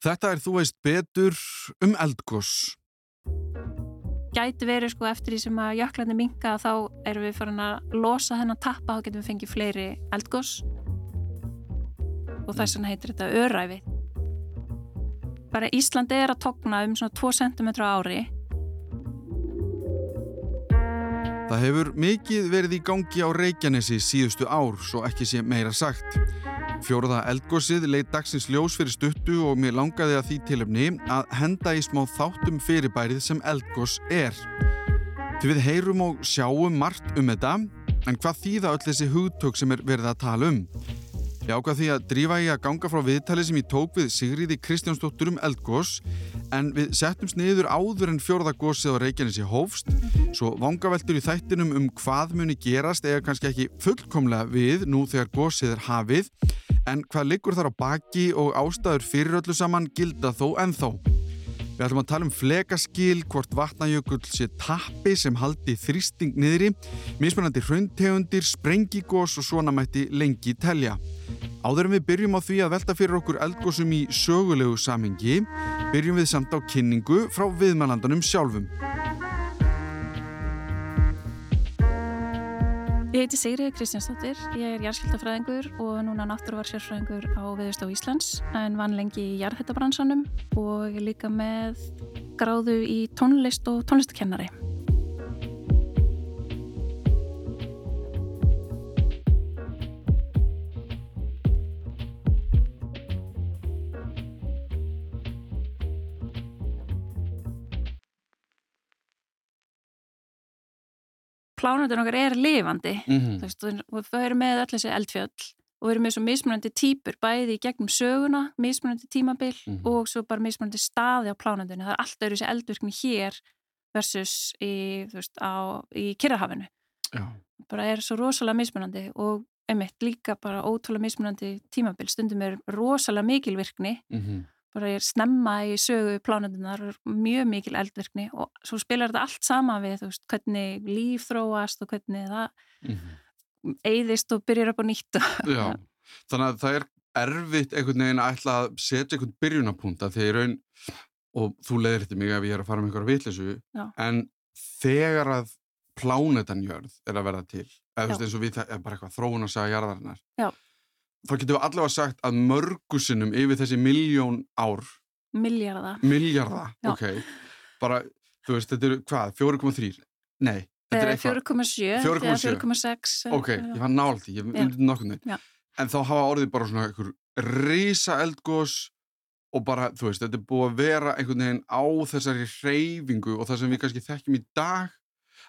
Þetta er þú veist betur um eldgós. Gæti verið sko eftir því sem að jöklandi minka þá erum við farin að losa þennan tappa þá getum við fengið fleiri eldgós og þess vegna heitir þetta öræfi. Bara Íslandi er að togna um svona 2 cm ári. Það hefur mikið verið í gangi á Reykjanesi síðustu ár, svo ekki sé meira sagt. Fjóruða eldgósið leið dagsins ljós fyrir stuttu og mér langaði að því tilöfni að henda í smá þáttum fyrirbærið sem eldgós er. Til við heyrum og sjáum margt um þetta, en hvað þýða öll þessi hugtök sem er verið að tala um? Ég ákvað því að drífa ég að ganga frá viðtali sem ég tók við Sigriði Kristjánsdóttur um eldgós en við settumst niður áður en fjórðagósið á Reykjanesi hófst svo vangaveltur í þættinum um hvað muni gerast eða kannski ekki fullkomlega við nú þegar gósið er hafið en hvað liggur þar á baki og ástæður fyrir öllu saman gilda þó ennþá. Við ætlum að tala um flekaskil, hvort vatnajökull sé tappi sem haldi þrýsting niðri, mismunandi hrauntegundir, sprengigós og svona mætti lengi telja. Áður en við byrjum á því að velta fyrir okkur eldgósum í sögulegu samhengi, byrjum við samt á kynningu frá viðmælandanum sjálfum. Ég heiti Sigriði Kristjánsdóttir, ég er jarðskildafræðingur og núna náttúruvarsjárfræðingur á Viðustó Íslands en vann lengi í jarðhættabransanum og líka með gráðu í tónlist og tónlistakennari. Plánundin okkar er lifandi. Mm -hmm. veist, og við erum með öll þessi eldfjöll og við erum með svo mismunandi típur bæði í gegnum söguna, mismunandi tímabil mm -hmm. og svo bara mismunandi staði á plánundinu það er alltaf þessi eldvirkni hér versus í, veist, á, í Kirrahafinu bara er svo rosalega mismunandi og einmitt líka bara ótrúlega mismunandi tímabil. Stundum er rosalega mikilvirkni mm -hmm bara ég er snemma í sögu plánundunar, mjög mikil eldvirkni og svo spilar þetta allt sama við veist, hvernig líf þróast og hvernig það mm -hmm. eigðist og byrjar upp á nýtt Já, þannig að það er erfitt einhvern veginn að ætla að setja einhvern byrjunapunta þegar raun og þú leðir þetta mig ef ég er að fara með einhverja vitlesu en þegar að plánetan jörð er að verða til eða eins og við, það er bara eitthvað þróun að segja jarðarinnar Já þá getum við allavega sagt að mörgusinnum yfir þessi miljón ár. Miljarda Miljarda, ok. Bara, þú veist, þetta eru hvað, 4,3 nei, þetta er eitthvað 4,7 4,6 ok, ég nált í, ég myndi nokkurnu en þá hafa orðið bara svona einhver reysa eldgós og bara, þú veist, þetta er búið að vera einhvern veginn á þessari reyfingu og það sem við kannski þekkjum í dag.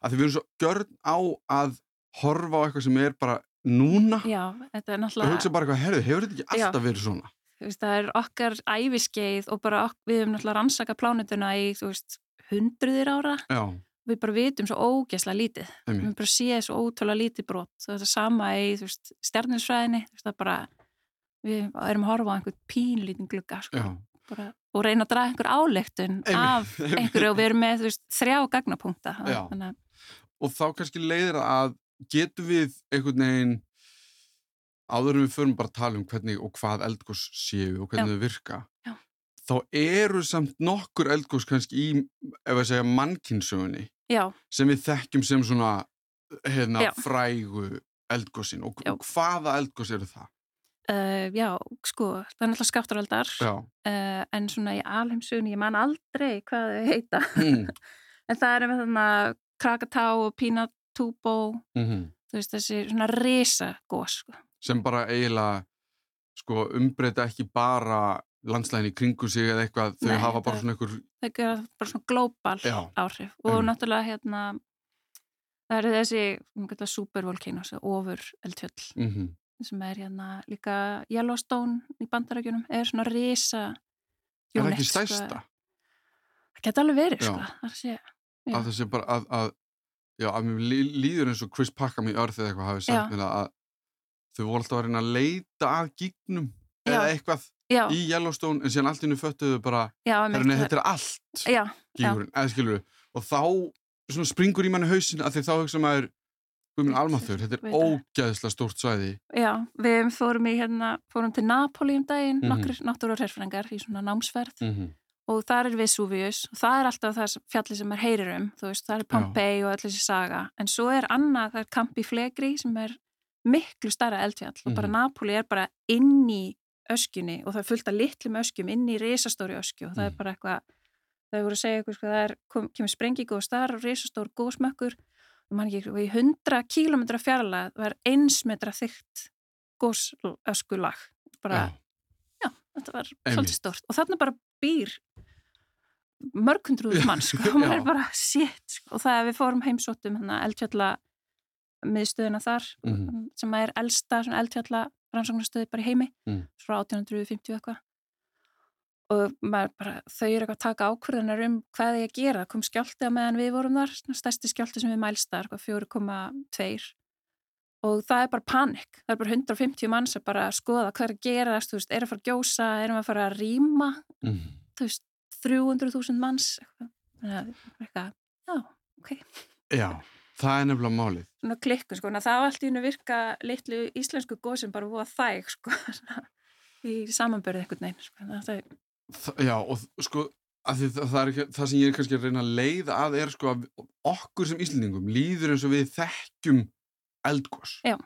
Að við erum svo görn á að horfa á eitthvað sem er bara núna? Já, þetta er náttúrulega og hugsa bara eitthvað, herðu, hefur þetta ekki alltaf Já. verið svona? Veist, það er okkar æfiskeið og bara ok, við höfum náttúrulega rannsaka plánutuna í, þú veist, hundruðir ára. Já. við bara vitum svo ógæsla lítið. Emi. við bara séum svo ótrúlega lítið brot. Það er það sama í, þú veist, stjarninsfræðinni það er bara, við erum að horfa á einhvern pínlítin glugga sko, bara, og reyna að draga einhver álegtun af einhverju og við erum með, þú veist, þrjá gagnapunkta. Og þá kannski leiðir að getum við einhvern veginn áður en við förum bara að tala um hvernig og hvað eldgós séu og hvernig þau virka Já. þá eru samt nokkur eldgós kannski í, ef að segja mannkynsögunni sem við þekkjum sem svona hérna, frægu eldgósin og, og hvaða eldgós eru það? Uh, já, sko, það er náttúrulega skáttaraldar uh, en svona í alheimsugunni ég man aldrei hvað þau heita. Mm. en það er með þarna Krakatá og Pínat Túbó mm -hmm. þú veist þessi svona resa gós sko. sem bara eiginlega sko, umbreyta ekki bara landslæðin í kringu sig eða eitthvað þau Nei, hafa bara svona einhver þau gera bara svona glóbal áhrif og mm. náttúrulega hérna það eru þessi supervolcano ofur eldfjöll mm -hmm. sem er hérna líka Yellowstone í bandarækjunum er svona resa er það ekki stæsta? Sko. það geta alveg verið sko. það sé, að það sé bara að, að Já, að mér líður eins og Chris Packham í örð eða eitthvað hafi sagt mér að þau voru alltaf að reyna að leita að gígnum eða eitthvað já. í Yellowstone en síðan allt innu föttuðu bara herrni, þetta er allt gígurinn, eða skilur og þá springur í manni hausin að því þá hugsa maður Guðminn Almaþur, þetta er ógæðslega stórt svæði. Já, við fórum í hérna, fórum til Napoli um daginn, mm -hmm. nokkur náttúru og herfræðingar í svona námsverð mm -hmm. Og það er Vesuvius. Og það er alltaf það fjalli sem er heyrirum, þú veist, það er Pompeii og allir þessi saga, en svo er annað, það er Campi Flegri sem er miklu starra eldfjall. Mm -hmm. og bara mhm. Napoli er bara inn í öskjunni og það er fullt af litlum öskjum inn í risastóri öskju. Og það er mhm. bara eitthvað, það voru að segja eitthvað, sko, það er, kom, kemur sprengigóð starra, risastór góðsmökkur ekki, og í 100 km fjarlag var eins metra þygt gósöskulag bara, já, já þetta var Einmitt. svolítið stort og þarna bara býr mörg hundruður mann sko, og maður er bara shit sko. og það er við fórum heimsóttum hérna, eldfjalla miðstöðina þar mm -hmm. sem er elsta eldfjalla rannsóknarstöði bara í heimi mm. frá 1850 eitthvað og bara, þau eru eitthvað að taka ákvörðunar um hvað að gera, kom skjálti að meðan við vorum þar, stærsti skjálti sem við mælstar 4,2 og það er bara panik, það er bara 150 manns að bara skoða hvað er að gera veist, við að fara að gjósa, erum að fara að rýma mm. þú veist, 300.000 manns eitthvað, já, ok Já, það er nefnilega málið Svona klikkun, sko, það var allt í unni virka litlu íslensku góð sem bara voða þæg, sko í samanbörðu eitthvað neina, sko, það er Já, og sko, það, það, ekki, það sem ég er kannski að reyna að leiða að er sko að okkur sem íslendingum líður eins og við þekkjum eldgós. Já.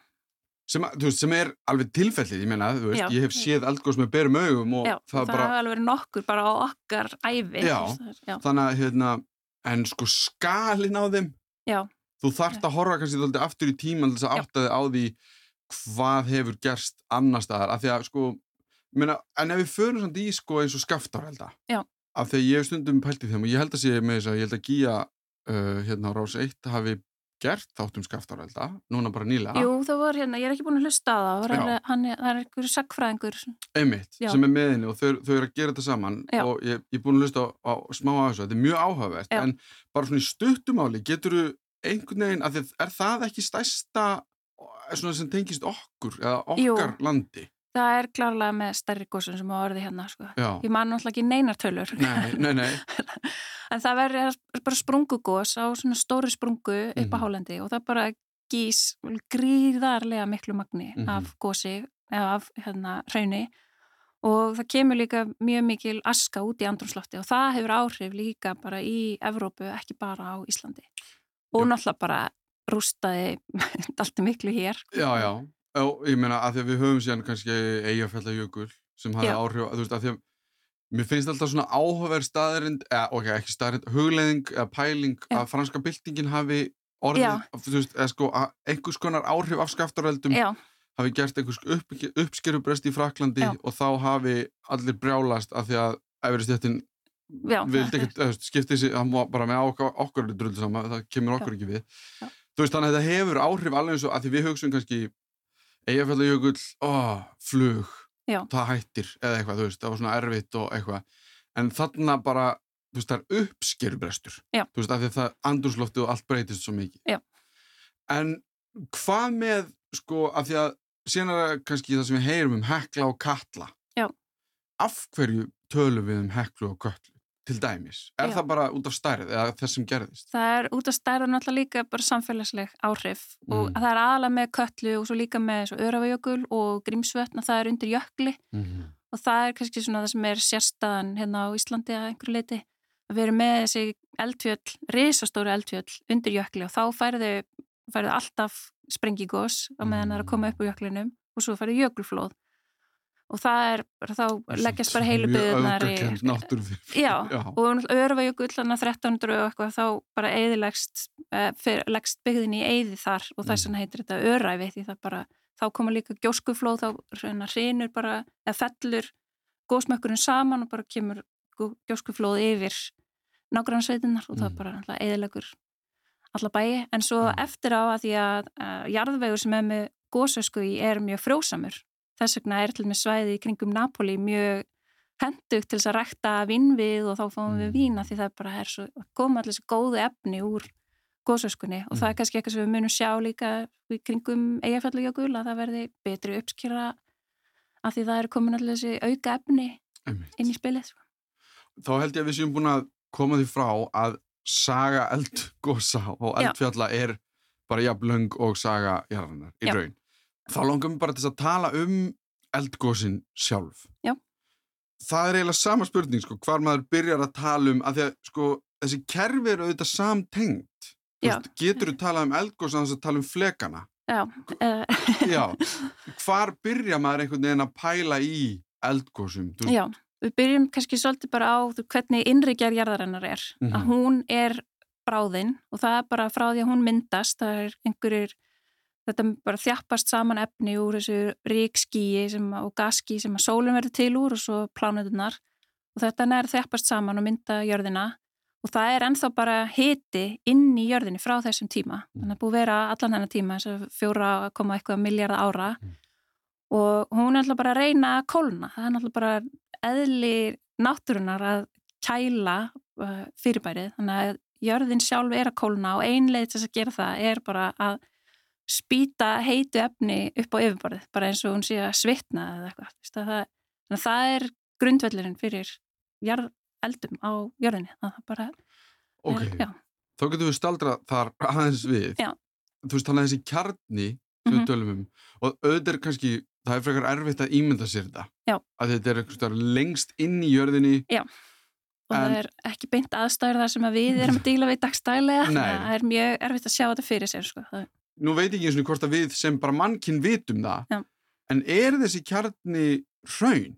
Sem, veist, sem er alveg tilfellið, ég meina, veist, ég hef séð eldgós með berum augum og Já, það, það bara... hafa alveg verið nokkur bara á okkar æfi. Já, Já. þannig að, hérna, en sko skalin á þeim, Já. þú þart að horfa kannski alltaf aftur í tíma alltaf þig á því hvað hefur gerst annar staðar, af því að sko Meina, en ef við förum samt í sko eins og skaftárelda af því að ég hef stundum pælt í þeim og ég held að sé með þess að ég held að Gíja uh, hérna á Rás 1 hafi gert þáttum skaftárelda, núna bara nýlega Jú, það var hérna, ég er ekki búin að hlusta á það er, hann, það er einhverju sagfræðingur Einmitt, Já. sem er með henni og þau, þau eru að gera þetta saman Já. og ég, ég er búin að hlusta á, á smá af þessu, þetta er mjög áhugavert en bara svona í stuttumáli getur þú einhvern veginn, að þið, er það ekki stæsta svona sem tengist okkur eða okkar Jú. landi Það er klárlega með stærri góðsum sem á orði hérna, sko. Já. Ég man náttúrulega ekki neinartölur. Nei, nei, nei. en það verður bara sprungugós á svona stóri sprungu upp mm -hmm. á mhm. Hálandi og það bara gís gríðarlega miklu magni mm -hmm. af gósi, eða af hérna hrauni og það kemur líka mjög mikil aska út í andrumslofti og það hefur áhrif líka bara í Evrópu, ekki bara á Íslandi. Og náttúrulega bara rústaði allt miklu hér. Já, já. Já, ég meina að því að við höfum síðan kannski eigafællajökul sem hafa áhrif, þú veist, að því að mér finnst alltaf svona áhugaverð staðarind, eða ok, ekki staðarind, hugleðing eða pæling Já. að franska byltingin hafi orðið, þú veist, eða sko einhvers konar áhrif af skaftaröldum hafi gert einhvers upp, uppskerubrest í Fraklandi Já. og þá hafi allir brjálast að því að æveristjættin vildi ekkert skipta þessi, það var bara með okkur, okkur drullu saman, það kemur okkur ekki við. Þú veist, þannig að þetta hefur áhrif alveg eins og að því við hugsun kannski Eyjafjallajökull, ó, flug, Já. það hættir eða eitthvað, þú veist, það var svona erfitt og eitthvað. En þarna bara, þú veist, það er uppskerubrestur. Já. Þú veist, af því að það andurslofti og allt breytist svo mikið. Já. En hvað með, sko, af því að það kannski það sem við heyrum um hekla og katla. Já. Af hverju tölum við um heklu og katlu? Til dæmis? Er Já. það bara út af stærð eða þess sem gerðist? Það er út af stærð og náttúrulega líka bara samfélagsleg áhrif mm. og það er aðalega með köllu og svo líka með örafajökul og grímsvötn og það er undir jökli mm. og það er kannski svona það sem er sérstaðan hérna á Íslandi að einhverju leiti að vera með þessi eldfjöll, risastóru eldfjöll undir jökli og þá færðu, færðu alltaf sprengigós á meðan það er að koma upp úr jöklinum og svo færðu jökulflóð og það er þá leggjast bara heilu byggðunar í já, já. og örfajökull þannig að 1300 og eitthvað þá bara eðilegst eh, leggst byggðin í eði þar og þess vegna mm. heitir þetta öræfi því það bara þá koma líka gjóskuflóð þá hrinur bara eða fellur góðsmökkurinn saman og bara kemur gjóskuflóð yfir nágrannsveitinar og það mm. bara eðilegur alla bæi en svo eftir á að því að uh, jarðvegur sem er með góðsösku í er mjög frjósamur Þess vegna er til með svæði kringum Napoli mjög hendugt til þess að rækta vinnvið og þá fáum við mm. vína því það bara er svo, koma allir þessu góðu efni úr góðsöskunni og mm. það er kannski eitthvað sem við munum sjá líka kringum eigafallujökul að það verði betri uppskýra að því það er komin allir þessi auka efni Einmitt. inn í spilið. Sko. Þá held ég að við séum búin að koma því frá að saga eldgósa og eldfjalla er bara jafnlöng og saga jarðarinnar í Já. raun. Þá langar mér bara til að tala um eldgósin sjálf. Já. Það er eiginlega sama spurning, sko, hvar maður byrjar að tala um, að því að, sko, þessi kerfi eru auðvitað samtengt. Já. veist, getur þú talað um eldgós að þess að tala um flekana? Já, uh, Já. Hvar byrja maður einhvern veginn að pæla í eldgósum? Já, við byrjum kannski svolítið bara á þú- hvernig innrikjar jarðarinnar er. Mhm. Að hún er bráðinn og það er bara frá því að hún myndast, það er einhverjir, þetta bara þjappast saman efni úr þessu ríkskíi og gaskíi sem að sólinn verður til úr og svo plánutunar og þetta nær þjappast saman og mynda jörðina og það er ennþá bara hiti inn í jörðinni frá þessum tíma. Þannig að búið vera allan hennar tíma, fjóra koma eitthvað miljardar ára Mm. og hún er alltaf bara að reyna að kólna. Það er alltaf bara eðli náttúrunar að kæla uh, fyrirbærið. Þannig að jörðin sjálf er að kólna og einleið til þess að gera það er bara að spýta heitu efni upp á yfirborðið, bara eins og hún sé að svitna eða eitthvað. Það, það er grundvellurinn fyrir jarð, eldum á jörðinni. Það bara, ok. er, já, Þá getum við staldra þar aðeins við. Já. Þú veist, þannig að þessi kjarni sem við Mhm. tölum um og auðvitað er kannski, það er frekar erfitt að ímynda sér þetta. Já. Að þetta er staðar lengst inn í jörðinni. og En- það er ekki beint aðstæður þar sem að við erum að díla við dagstælega. Nei. Það er mjög erfitt að sjá þetta fyrir sér, sko. Það, Nú veit ég ekki eins og hvort að við sem bara mannkinn vitum það. Já. En er þessi kjarni hraun?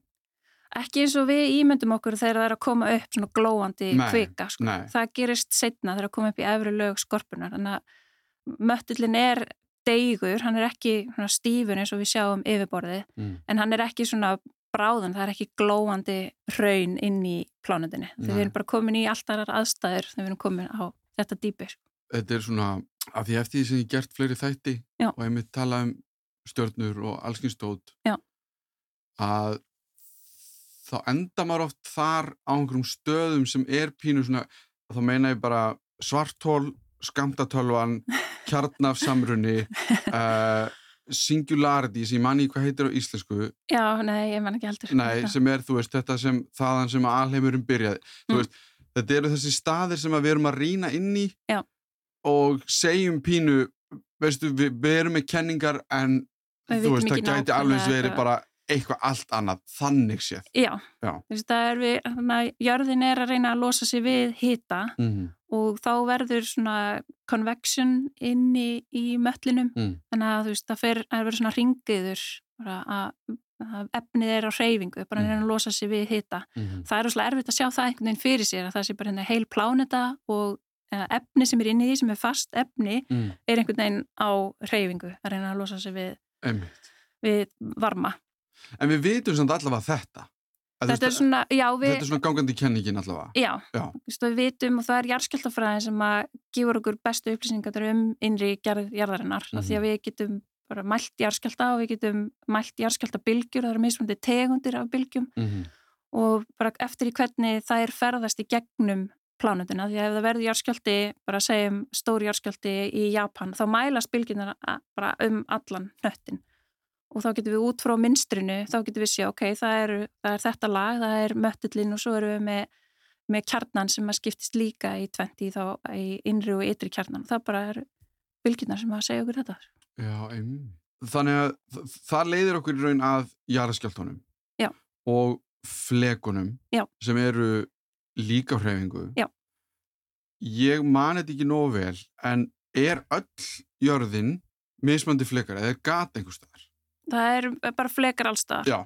ekki eins og við ímyndum okkur þegar það er að koma upp svona glóandi Nei, kvika, sko. nei. Það gerist setna þegar að koma upp í efri lög skorpunar. Þannig að möttullin er deigur, hann er ekki stífur eins og við sjáum yfirborðið, Mm. en hann er ekki svona bráðan, það er ekki glóandi hraun inn í plánutinni. Þegar við erum bara komin í allt aðrar aðstæður þegar við erum komin á þetta dýpi. Sko. Þetta er svona, af því eftir því sem ég gert fleiri þætti Já. og ég mitt tala um stjörnur og allskynstótt Já. að þá enda maður oft þar á einhverjum stöðum sem er pínu svona, þá meina ég bara svartól, skamtatölvan, kjarnafsamrunni, uh, singularity sem ég manni hvað heitir á íslensku, Já, nei, ég man ekki heldur. nei, sem er, þú veist, þetta sem þaðan sem að alheimurum byrjaði. Þú Mm. veist, þetta eru þessi staðir sem við erum að rýna inn í Já. Og segjum pínu, veistu, við, við erum með kenningar en Við þú veist, það gæti alveg verið bara eitthvað allt annað, þannig séð. Já, Já. veist, er við, þannig að jörðin er að reyna að losa sig við hita Mm -hmm. og þá verður svona convection inni í möllinum Mm. þannig að þú veist, það fer að vera svona ringiður að, að efnið er á hreyfingu, bara að Mm. reyna að losa sig við hita. Mm Það er rosalega erfitt að sjá það einhvern veginn fyrir sér að það sé bara hérna heil pláneta og efni sem er inni í því sem er fast efni Mm. er einhvern veginn á hreyfingu að reyna að losa sig við, við varma. En við vitum samt allavega þetta. Þú Þetta er svona, já, við, Þetta er svona gangandi kenningin allavega. Já, Já. Veist, við vitum og það er jarðskjáltafræðin sem að gefur okkur bestu upplýsingar um innri gerð jarðarinnar mm Mhm. því að við getum bara mælt jarðskjálta og við getum mælt jarðskjáltabilgjur það eru mismunandi tegundir af bilgjum Mm og bara eftir í hvernig það er ferðast í gegnum plánutuna því að ef það verður jarðskjálti bara segjum stóri jarðskjálti í Japan þá mælast bilgjunar bara um allan hnöttin og þá getum við út frá minstrinu, þá getum við sé ok, það, eru, það er þetta lag, það er möttullin og svo erum við með, með kjarnan sem að skiptist líka í 20 þá í innri og ytri kjarnan það bara eru bylgjunar sem að segja okkur þetta Já, einmitt. Þannig að það leiðir okkur í raun að jarðskjáltunum. Já. Og flekunum. Já. Sem eru líka hreyfingu. Já. Ég man þetta ekki nógu vel, en er öll jörðin mismandi flekar eða er gat einhver staðar? það er bara flekar allstaðar Já.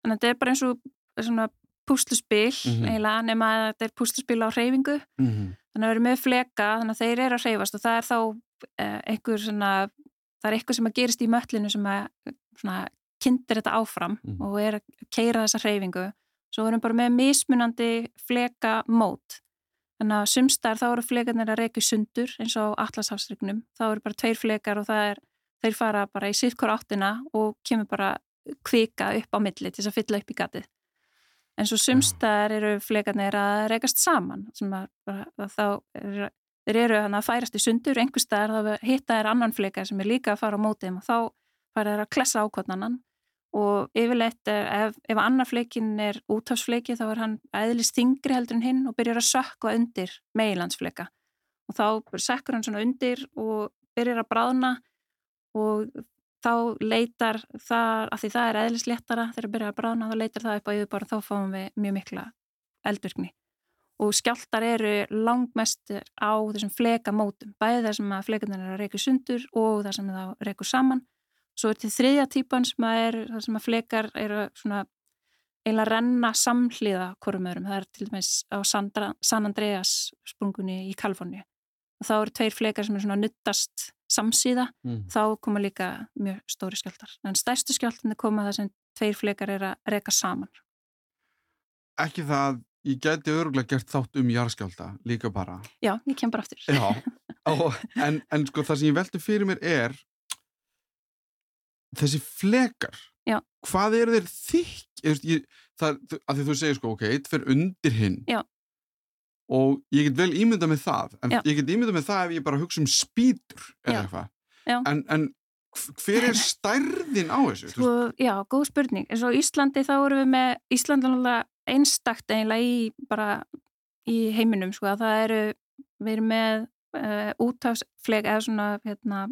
þannig að þetta er bara eins og svona púsluspil Mhm. eiginlega nema að þetta er púsluspil á hreyfingu Mm -hmm. þannig að við erum með fleka þannig að þeir eru að hreyfast og það er þá eh, einhver svona það er eitthvað sem að gerist í möllinu sem að svona kynntir þetta áfram Mhm. og er að keira þessa hreyfingu svo við bara með mismunandi fleka mót þannig að sumstar þá eru flekarnir að reyka sundur eins og á Atlashafsrygnum þá eru bara tveir flekar og það er þeir fara bara í sittkor áttina og kemur bara kvika upp á milli til þess að fylla upp í gatið. En svo sumstar eru flekarnir að reykast saman bara, þeir eru að færast í sundur einhver staðar þá hitta er annan flekar sem er líka að fara á mótið og þá fara þeir að klessa ákvotnanan og yfirleitt er, ef, ef annar fleikin er útafsfleiki þá er hann eðlist þingri heldur en hinn og byrjar að sökva undir meilandsfleika og þá sekkur hann svona undir og byrjar að bráðna og þá leitar það, af því það er eðlisléttara þegar byrjar að bráðna, þá leitar það upp á yfirborð þá fáum við mjög mikla eldvirkni og skjáltar eru langmestir á þessum flekamótum, bæði þar sem að að reyku sundur og þar sem það reyku saman. Svo er til þriðja típan sem að er þar sem að flekar eru svona eiginlega renna samhliða hverjum öðrum. Það er til dæmis á Sandra, San Andreas sprungunni í Kaliforni. Og þá eru tveir flekar sem er svona nuttast samsíða, mm. þá koma líka mjög stóri skjáltar. En stærstu skjáltandi koma það sem tveir flekar eru að reyka saman. Ekki það ég geti öruglega gert þátt um jarðskjálta líka bara. Já, ég kem bara aftur. Já, og, en, en sko það sem ég veldi fyrir mér er þessi flekar. Já. Hvað eru þeir þykk? Að því þú segir sko, ok, eitt fyrir undir hinn. Já. Og ég get vel ímyndað með það, en Já. ég get ímyndað með það ef ég bara hugsa um spýtur eða eitthvað. En, en hver er stærðin á þessu? Sko, já, góð spurning. En svo Íslandi þá eru við með, Íslandanulega einstakt eiginlega í bara í heiminum sko að það eru við erum með uh, útafsflega eða svona hérna,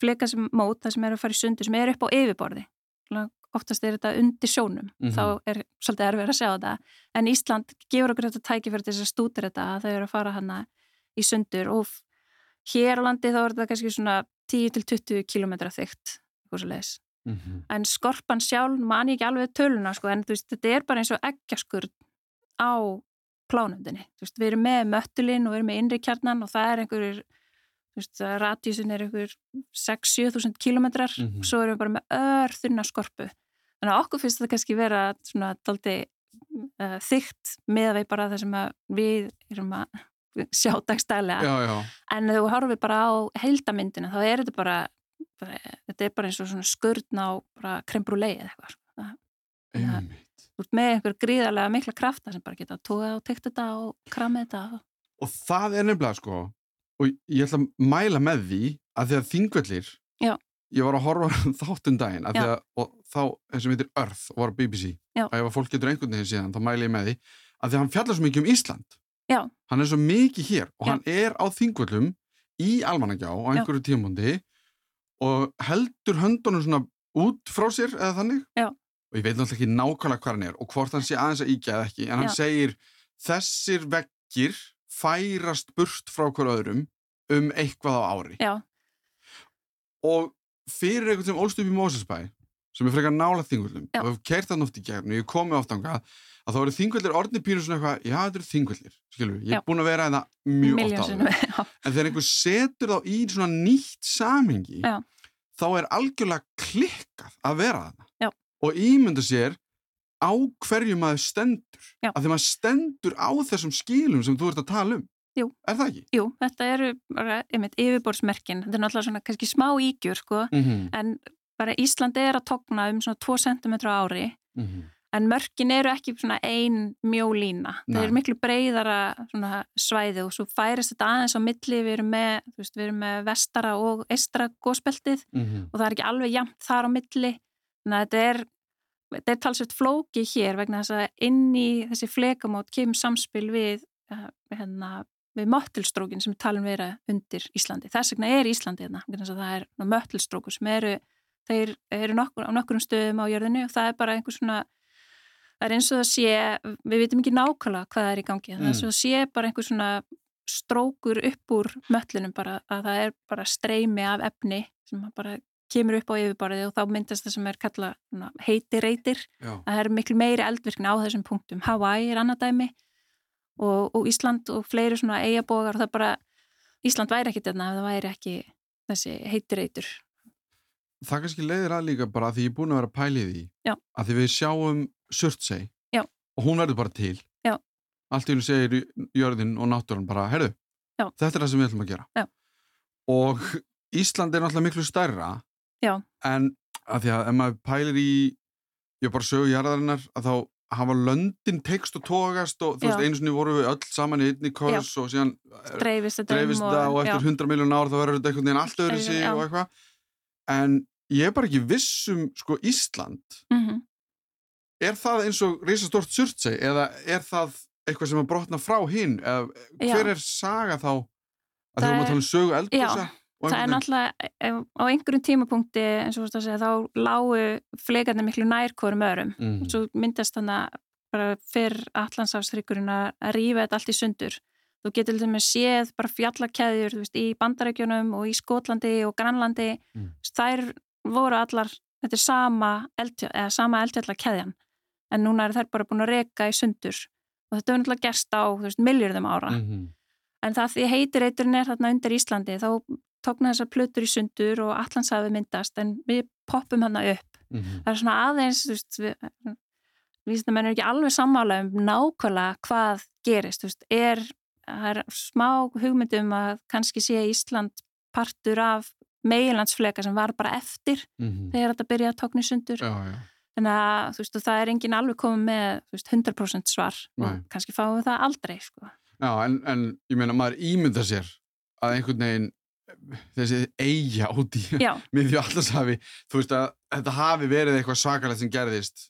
flega sem mót það sem eru að fara í sundu sem eru upp á yfirborði. Oftast er þetta undir sjónum mm -hmm. þá er svolítið erfið að sjá þetta. En Ísland gefur okkur þetta tæki fyrir þess að stútir þetta að þau eru að fara hana í sundur. Og hér á landi þá er þetta kannski svona 10-20 km þygt Mm -hmm. en skorpan sjálf man ég ekki alveg töluna sko, en veist, þetta er bara eins og eggjaskurð á plánundinni veist, við erum með möttulinn og við erum með innri kjarnan og það er einhverjur ratjísin er einhver 6-7 þúsund kilometrar mm -hmm. svo erum við bara með örþunna skorpu. Þannig að okkur finnst þetta kannski vera svona daldi uh, þygt með við bara það sem við erum að sjá dagstælega. En þegar við horfum bara á heildamindina þá er þetta bara þetta er bara eins og svona skurðn á krembrúlei eða eitthvað. Með einhver gríðarlega mikla krafta sem bara geta tóða og tekta þetta og kramið þetta og það er nefnilega sko og ég ætla að mæla með því að því að þingvellir Já. ég var að horfa þáttun daginn að að, og þá, þessum heitir Earth og var á BBC Já. að ef að fólk getur einhvern veginn síðan þá mæla ég með því að því að hann fjallar svo mikið um Ísland Já. hann er svo mikið hér og hann er á þingvellum í Almanagjá á einhverju tímundi og heldur höndunum svona út frá sér eða þannig Já. og ég veit náttúrulega ekki nákvæmlega hvað hann er og hvort hann sé aðeins að íkja eða ekki en hann segir þessir vekkir færast burt frá hver öðrum um eitthvað á ári. Já. og fyrir eitthvað sem ólst upp í Mósesbæ sem er frekar nála þingvöldum og við hefum kert það nátt í gegn og ég komi ofta ánga að þá eru þingveldir orðni pýru svona eitthvað, já þetta eru þingveldir, skilur ég er búin að vera það hérna mjög Milljón oft á það, en þegar einhver setur þá í svona nýtt samhengi, já. þá er algjörlega klikkað að vera það og ímynda sér á hverju maður stendur, já. að því maður stendur á þessum skilum sem þú ert að tala um. Jú. Er það ekki? Jú, þetta eru bara, einmitt, yfirborðsmerkin, þetta er náttúrulega svona kannski smá ígjur, sko, mm -hmm. en bara Ísland er að togna um svona 2 cm ári mm -hmm. en mörkin eru ekki svona ein mjólína, það er miklu breyðara svæði og svo færist þetta aðeins á milli, við erum með veist, við erum með vestara og eistra góðspeltið mm -hmm. og það er ekki alveg jæmt þar á milli, þannig að þetta er þetta er talsveit flóki hér vegna þess að inn í þessi flekamót kemur samspil við eh, hérna, við möttilstrókin sem talum vera undir Íslandi, þess vegna er Íslandi hérna, það er möttilstrókur sem eru þeir eru nokkur, á nokkurum stöðum á jörðinu og það er bara einhvers svona það er eins og það sé, við veitum ekki nákvæmlega hvað er í gangi, mm. það er eins og það sé bara einhvers svona strókur upp úr möllunum bara, að það er bara streymi af efni sem bara kemur upp á yfirborðið og þá myndast það sem er kalla heiti reytir, það er miklu meiri eldvirkni á þessum punktum, Hawaii er annað dæmi og, og Ísland og fleiri svona eigabógar og það bara Ísland væri ekki þetta ef það væri ekki þessi heiti reytur Það kannski leiðir að líka bara að því ég er búin að vera pælið í Já. að því við sjáum Surtsey. Já. og hún verður bara til. Já. allt í hún segir jörðin og náttúrun bara, herru, þetta er það sem við ætlum að gera. Og Ísland er náttúrulega miklu stærra en að því að ef maður pælir í ég bara sögu jarðarinnar að þá hafa löndin tekst og tókast og þú veist einu sinni voru við öll saman í einni kors og síðan dreifist þetta um og, og eftir 100 miljón ár þá verður þetta einhvern veginn allt öðru sig og eitthvað. En ég er bara ekki vissum sko Ísland. Mm -hmm. er það eins og reysastort surtseg eða er það eitthvað sem að brotna frá hinn? Eða hver já. er saga þá? Að þú erum að tala um sögu eldgósa það er náttúrulega á einhverjum tímapunkti eins og þú veist að segja þá lágu fleikarnir miklu nær hverjum örum mm. og svo myndast þannig bara fyrr allansafsrygurinn að rýfa þetta allt í sundur þú getur til dæmis séð bara fjallakæðjur veist, í bandarækjunum og í Skotlandi og Grænlandi mm. þær voru allar þetta er sama eldfjallakæðjan en núna er þær bara búin að reyka í sundur og þetta er náttúrulega gerst á miljardum ára mm -hmm. en það því heitir eiturinn er þarna undir Íslandi þá tókna þessar plötur í sundur og allanshafi myndast en við poppum hana upp mm -hmm. það er svona aðeins þú veist við, við menn er ekki alveg sammála um nákvæmlega hvað gerist veist, er, er smá hugmyndum að kannski sé Ísland partur af meilandsfleka sem var bara eftir mm -hmm. þegar þetta byrjaði að tókna í sundur já, já. Þannig að veist, það er engin alveg komið með veist, 100% svar kannski fáum við það aldrei sko. Já, en, en ég meina maður ímynda sér að einhvern veginn þessi eiga út í miðju allarshafi þú veist að þetta hafi verið eitthvað svakalegt sem gerðist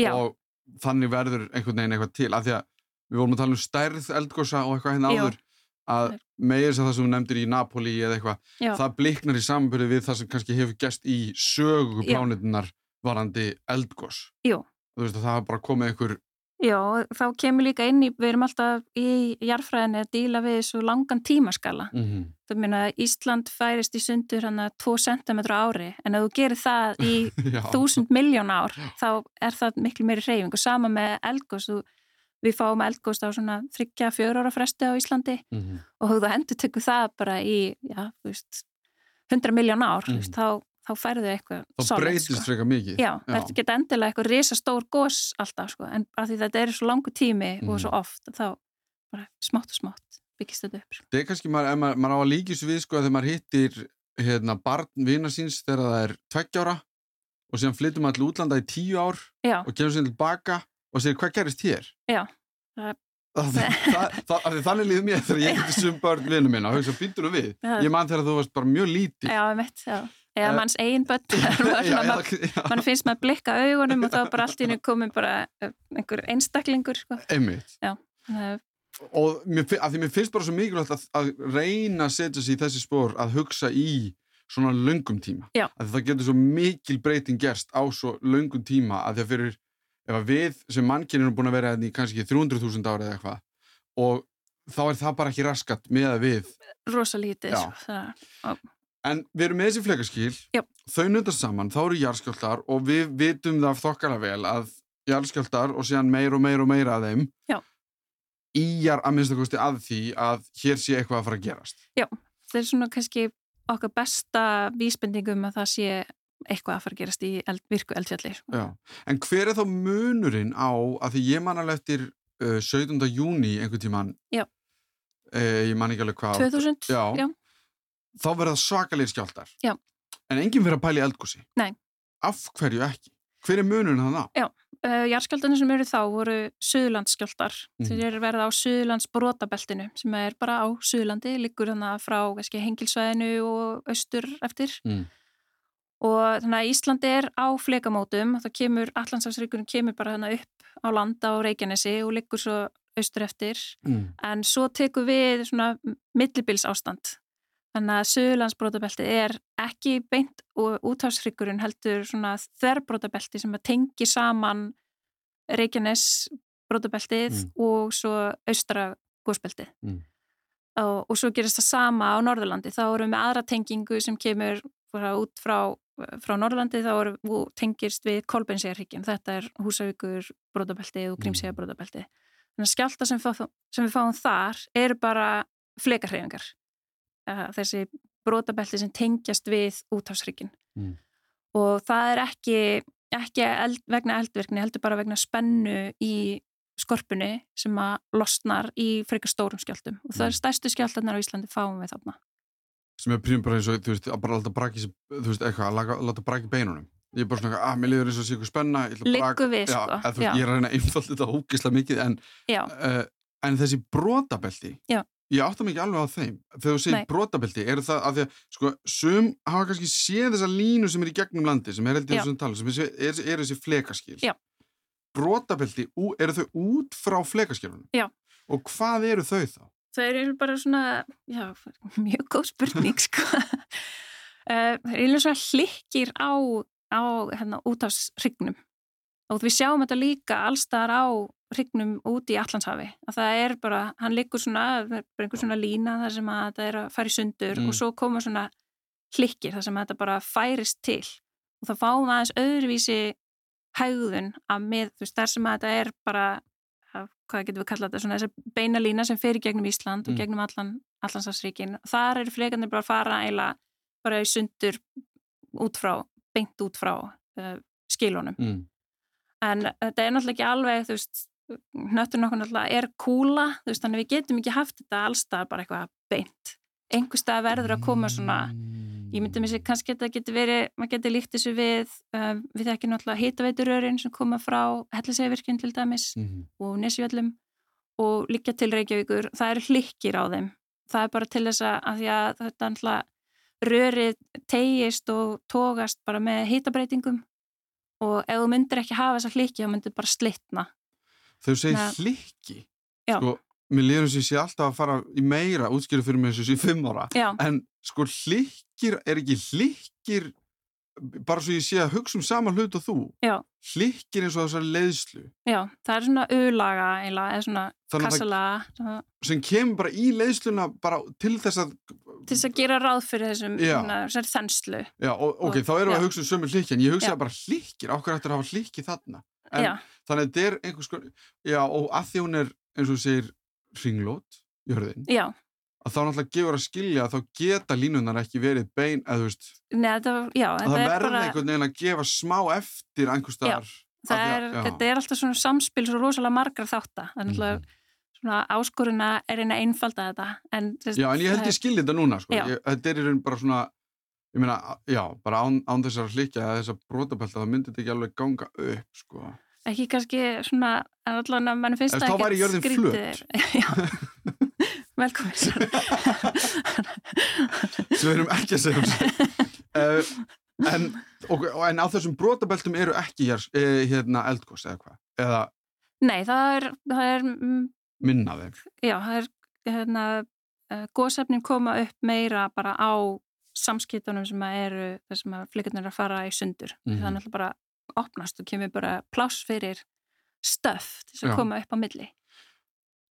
Já. og þannig verður einhvern veginn eitthvað til af því að við vorum að tala um stærð eldgósa og eitthvað hérna áður að meir sem það sem þú nefndir í Napoli eða eitthvað það bliknar í samböru við það sem kannski hefur gæst í sögu plánutinnar varandi eldgós þú veist að það hafa bara komið einhver Já, þá kemur líka inn í, við erum alltaf í jarfræðinni að díla við svo langan tímaskala. Mm -hmm. Það meina að Ísland færist í sundur hann að 2 cm ári, en ef þú gerir það í 1000 miljón ár, þá er það miklu meiri reyfing og sama með eldgóðs, við fáum eldgóðs á svona 3-4 ára fresti á Íslandi mm -hmm. og þú hendur tökku það bara í, já, þú veist, 100 miljón ár, mm -hmm. þá þá færðu eitthvað þá breytist sko. frekar mikið já, já. þetta geta endilega eitthvað risastór gós alltaf sko, en af því þetta er svo langu tími mm. og svo mhm. oft, þá bara smátt og smátt byggist þetta upp sko. þetta er kannski, maður, maður, maður á að líkis við sko þegar maður hittir hérna, barn vina síns þegar það er tveggjára og síðan flyttum til útlanda í tíu ár já. og kemur sér tilbaka og segir hvað gerist hér já, það Þannig líður mér þegar ég getið sum börn vinnu minna og hugsa býtur þú við. Ég mann þegar þú varst bara mjög lítið. Já, ég veit, já eða uh, manns eigin börn. Mann finnst maður að blikka augunum og þá bara allt í hennu komum bara eh, einhver einstaklingur sko. Já, og mér, að því mér finnst bara svo mikilvægt að, að reyna að setja sér í þessi spór að hugsa í svona löngum tíma. Já. að það getur svo mikil breyting gerst á svo löngum tíma að því að fyrir ef að við sem mannkynir erum búin að vera hérna í kannski 300.000 ári eða eitthvað og þá er það bara ekki raskat með að við rosalítið En við erum með þessi fleikaskýl, þau nöndast saman, þá eru jarðskjöldar og við vitum það þokkala vel að jarðskjöldar og síðan meir og meir og meira að þeim Já. íjar að minnstakosti að því að hér sé eitthvað að fara að gerast. Já, það er svona kannski okkar besta vísbendingum að það sé eitthvað að fara að gerast í eld, virku eldfjalli. Sko. Já, en hver er þá munurinn á að því ég man alveg eftir uh, 17. júni einhvern tíman, uh, ég man ekki alveg hvað. 2000, já. já þá verða svakalegir skjáltar Já. en enginn fyrir að pæli eldgósi Nei. af hverju ekki? Hver er munun þannig á? Já, uh, jarðskjáltarnir sem eru þá voru Suðlandsskjáltar mm. þeir eru verið á Suðlands brotabeltinu sem er bara á Suðlandi, liggur þannig frá hengilsvæðinu og austur eftir mm. og þannig að Íslandi er á flekamótum þá kemur, Allandsafsríkurinn kemur bara þannig upp á landa á Reykjanesi og liggur svo austur eftir mm. en svo tekum við svona millibils ástand Þannig að Suðurlandsbrótabelti er ekki beint og útháðsryggurinn heldur svona þverrbrótabelti sem að tengi saman Reykjanes brótabeltið mm. og svo austra góðsbeltið. Mm. Og, og svo gerist það sama á Norðurlandi. Þá erum við aðra tengingu sem kemur út frá, frá Norðurlandi, þá erum, tengist við Kolbeinsíðarhyggin. Þetta er Húsavíkur brótabelti og Grímsíðar brótabelti. Þannig að skjálta sem, sem við fáum þar eru bara flekarhreyfingar þessi brotabelti sem tengjast við útafsryggin mm. og það er ekki, ekki eld, vegna eldvirkni, heldur bara vegna spennu í skorpunni sem að losnar í frekar stórum skjáltum og það er mm. stærstu skjáltarnar á Íslandi fáum við þarna. Sem er prímum bara eins og, þú veist, að bara láta braki þú veist, eitthvað, að láta braki beinunum. Ég er bara svona, að ah, mér liður eins og síku spenna Liggu við, sko já, veist, Ég er að reyna að einfalla þetta hókislega mikið en, uh, en þessi brotabelti já Ég átta mikið alveg á þeim. Þegar þú segir brotabelti, er það að því að, sko, sum hafa kannski séð þessa línu sem er í gegnum landi, sem er held í þessum tala, sem er, er, er þessi flekaskil. Já. Brotabelti, eru þau út frá flekaskilunum? Já. Og hvað eru þau þá? það er bara svona, já, mjög góð spurning, sko. Uh, það er einlega svona hlikkir á, á hérna, útafsrygnum og við sjáum þetta líka allstaðar á rygnum út í Allandshafi að það er bara, hann liggur svona bara einhver svona lína þar sem að þetta er að fara í sundur mm. og svo koma svona hlikkir þar sem þetta bara færist til og það fáum aðeins öðruvísi hægðun að með, þú veist, þar sem að þetta er bara, hvað getur við kallað þetta, svona þess að beina lína sem fer í gegnum Ísland mm. og gegnum allan, Allandsafsríkin þar eru fleikandi bara að fara eiginlega bara í sundur út frá, beint út frá uh, skilunum. Mm. En þetta er náttúrulega ekki alveg, þú veist, nöttur nokkur náttúrulega er kúla, þú veist, þannig við getum ekki haft þetta allstað bara eitthvað beint. Engu stað verður að koma svona, ég myndi að mér sé, kannski þetta getur verið, maður getur líkt þessu við, uh, við ekki náttúrulega hitaveiturörinn sem koma frá hellisegvirkjum til dæmis mm -hmm. og nesjöllum og líka til Reykjavíkur, það eru hlikkir á þeim. Það er bara til þess að, að, að þetta náttúrulega rörið tegist og tógast bara með hýtabreitingum og ef þú myndir ekki hafa þessa hlikki þá myndir bara slittna Þau segir hlikki sko, mér lýður þess að ég sé alltaf að fara í meira útskýru fyrir mig þessu í fimm ára. Já. en sko hlikkir er ekki hlikkir bara svo ég sé að hugsa um sama hlut og þú Já. hlikkir eins og þessari leiðslu. Já, það er svona ulaga eða svona kassalaga sem kemur bara í leiðsluna bara til þess að til þess að gera ráð fyrir þessum þessari þenslu. Já, og, ok, og, þá erum við að hugsa um sömu hlikki en ég hugsa bara hlikkir, ákveður ættir að hafa hlikki þarna? En, þannig að þetta er einhvers sko, já, og að því hún er eins og segir ringlót í hörðin já. að þá náttúrulega gefur að skilja að þá geta línunar ekki verið bein eða þú veist Nei, þetta, já, að það verður bara... einhvern veginn að gefa smá eftir einhvers staðar. Þetta er alltaf svona samspil svo rosalega margar þáttar það er náttúrulega mm svona áskoruna er eina einfalda þetta en, Já, en ég held ég skilji þetta núna sko. ég, þetta er í raun bara svona ég meina, já, bara án, án þessar hlikja eða þessar brotabelta, það myndir þetta ekki alveg ganga upp, sko ekki kannski svona, allan að mann finnst það ekki skrítið velkomin svo erum ekki að segja uh, en, og, en á þessum brotabeltum eru ekki hér, eh, hérna eldkost eða hvað eða Nei, það er, það er minna þeim. Já, það er hérna, uh, góðsefnin koma upp meira bara á samskiptunum sem eru þar sem að flikurnar er að fara í sundur. Mm -hmm. Þannig að það bara opnast og kemur bara pláss fyrir stöf til að koma upp á milli.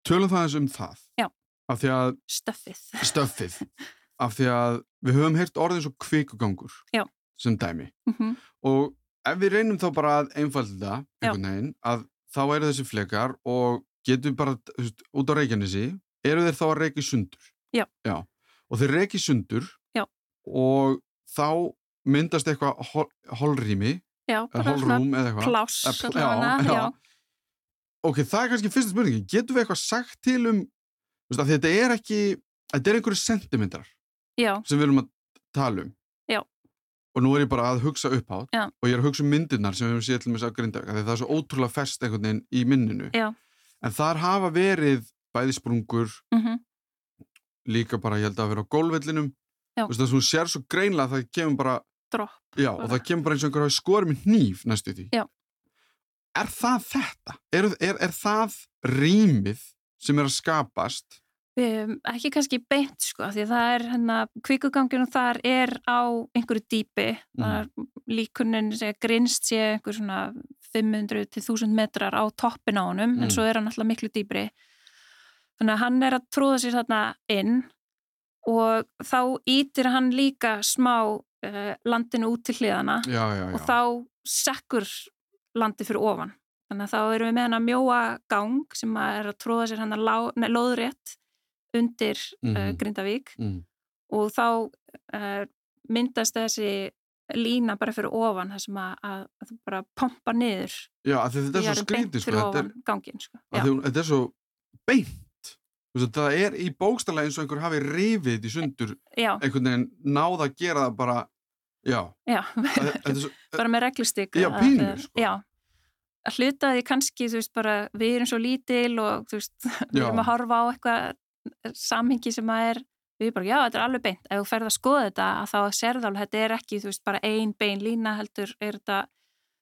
Tölum það eins um það. Já. Af því að... Stöfið. Stöfið. Af því að við höfum heyrt orðin svo kvikugangur. Já. Sem dæmi. Mm -hmm. Og ef við reynum þá bara að einfalda einhvern veginn að þá eru þessi flekar og getur bara, veist, út á Reykjanesi eru þeir þá að reyki sundur já. já og þeir reyki sundur já. og þá myndast eitthvað hol, holrými holrúm eða eitthvað. pláss pl já, ok, það er kannski fyrsta spurningi getur við eitthvað sagt til um veist, þetta er ekki, þetta er einhverju sentimentar sem við viljum að tala um. Og nú er ég bara að hugsa upphátt og ég er að hugsa um myndirnar sem við höfum séð til og með þess að grinda það er svo ótrúlega fest einhvern veginn í minninu já. En þar hafa verið bæðisprungur mm -hmm. líka bara ég held að vera á gólvellinum þess að þú sér svo greinlega að það kemur bara Drop, já, og það kemur bara eins og einhver hafi skorið með nýf næstu því já. er það þetta? Er, er, er það rýmið sem er að skapast? Um, ekki kannski beint sko því það er hérna kvikuganginu þar er á einhverju dýpi mm. það er líkunin segja grinst sé einhver svona 500 til 1000 metrar á toppin á honum mm. en svo er hann alltaf miklu dýbri þannig að hann er að tróða sér þarna inn og þá ítir hann líka smá uh, landinu út til hliðana já, já, já. og þá sekkur landi fyrir ofan þannig að þá erum við með hann að mjóa gang sem að er að tróða sér hann að loðrétt undir mm. uh, Grindavík mm. og þá uh, myndast þessi lína bara fyrir ofan það sem að, að, að bara pompa niður Já, þetta er svo skrítið sko, þetta, gangin, sko. þetta er svo beint það er í bókstala eins og einhver hafi rifið í sundur já. einhvern veginn náða að gera það bara já, já. Bara með reglustík já, pínu sko. já að hluta því kannski, þú veist, bara við erum svo lítil og þú veist, við erum að horfa á eitthvað samhengi sem að er við erum bara, já, þetta er alveg beint ef þú ferð að skoða þetta, að þá serðu alveg þetta er ekki, þú veist, bara ein bein lína heldur er þetta,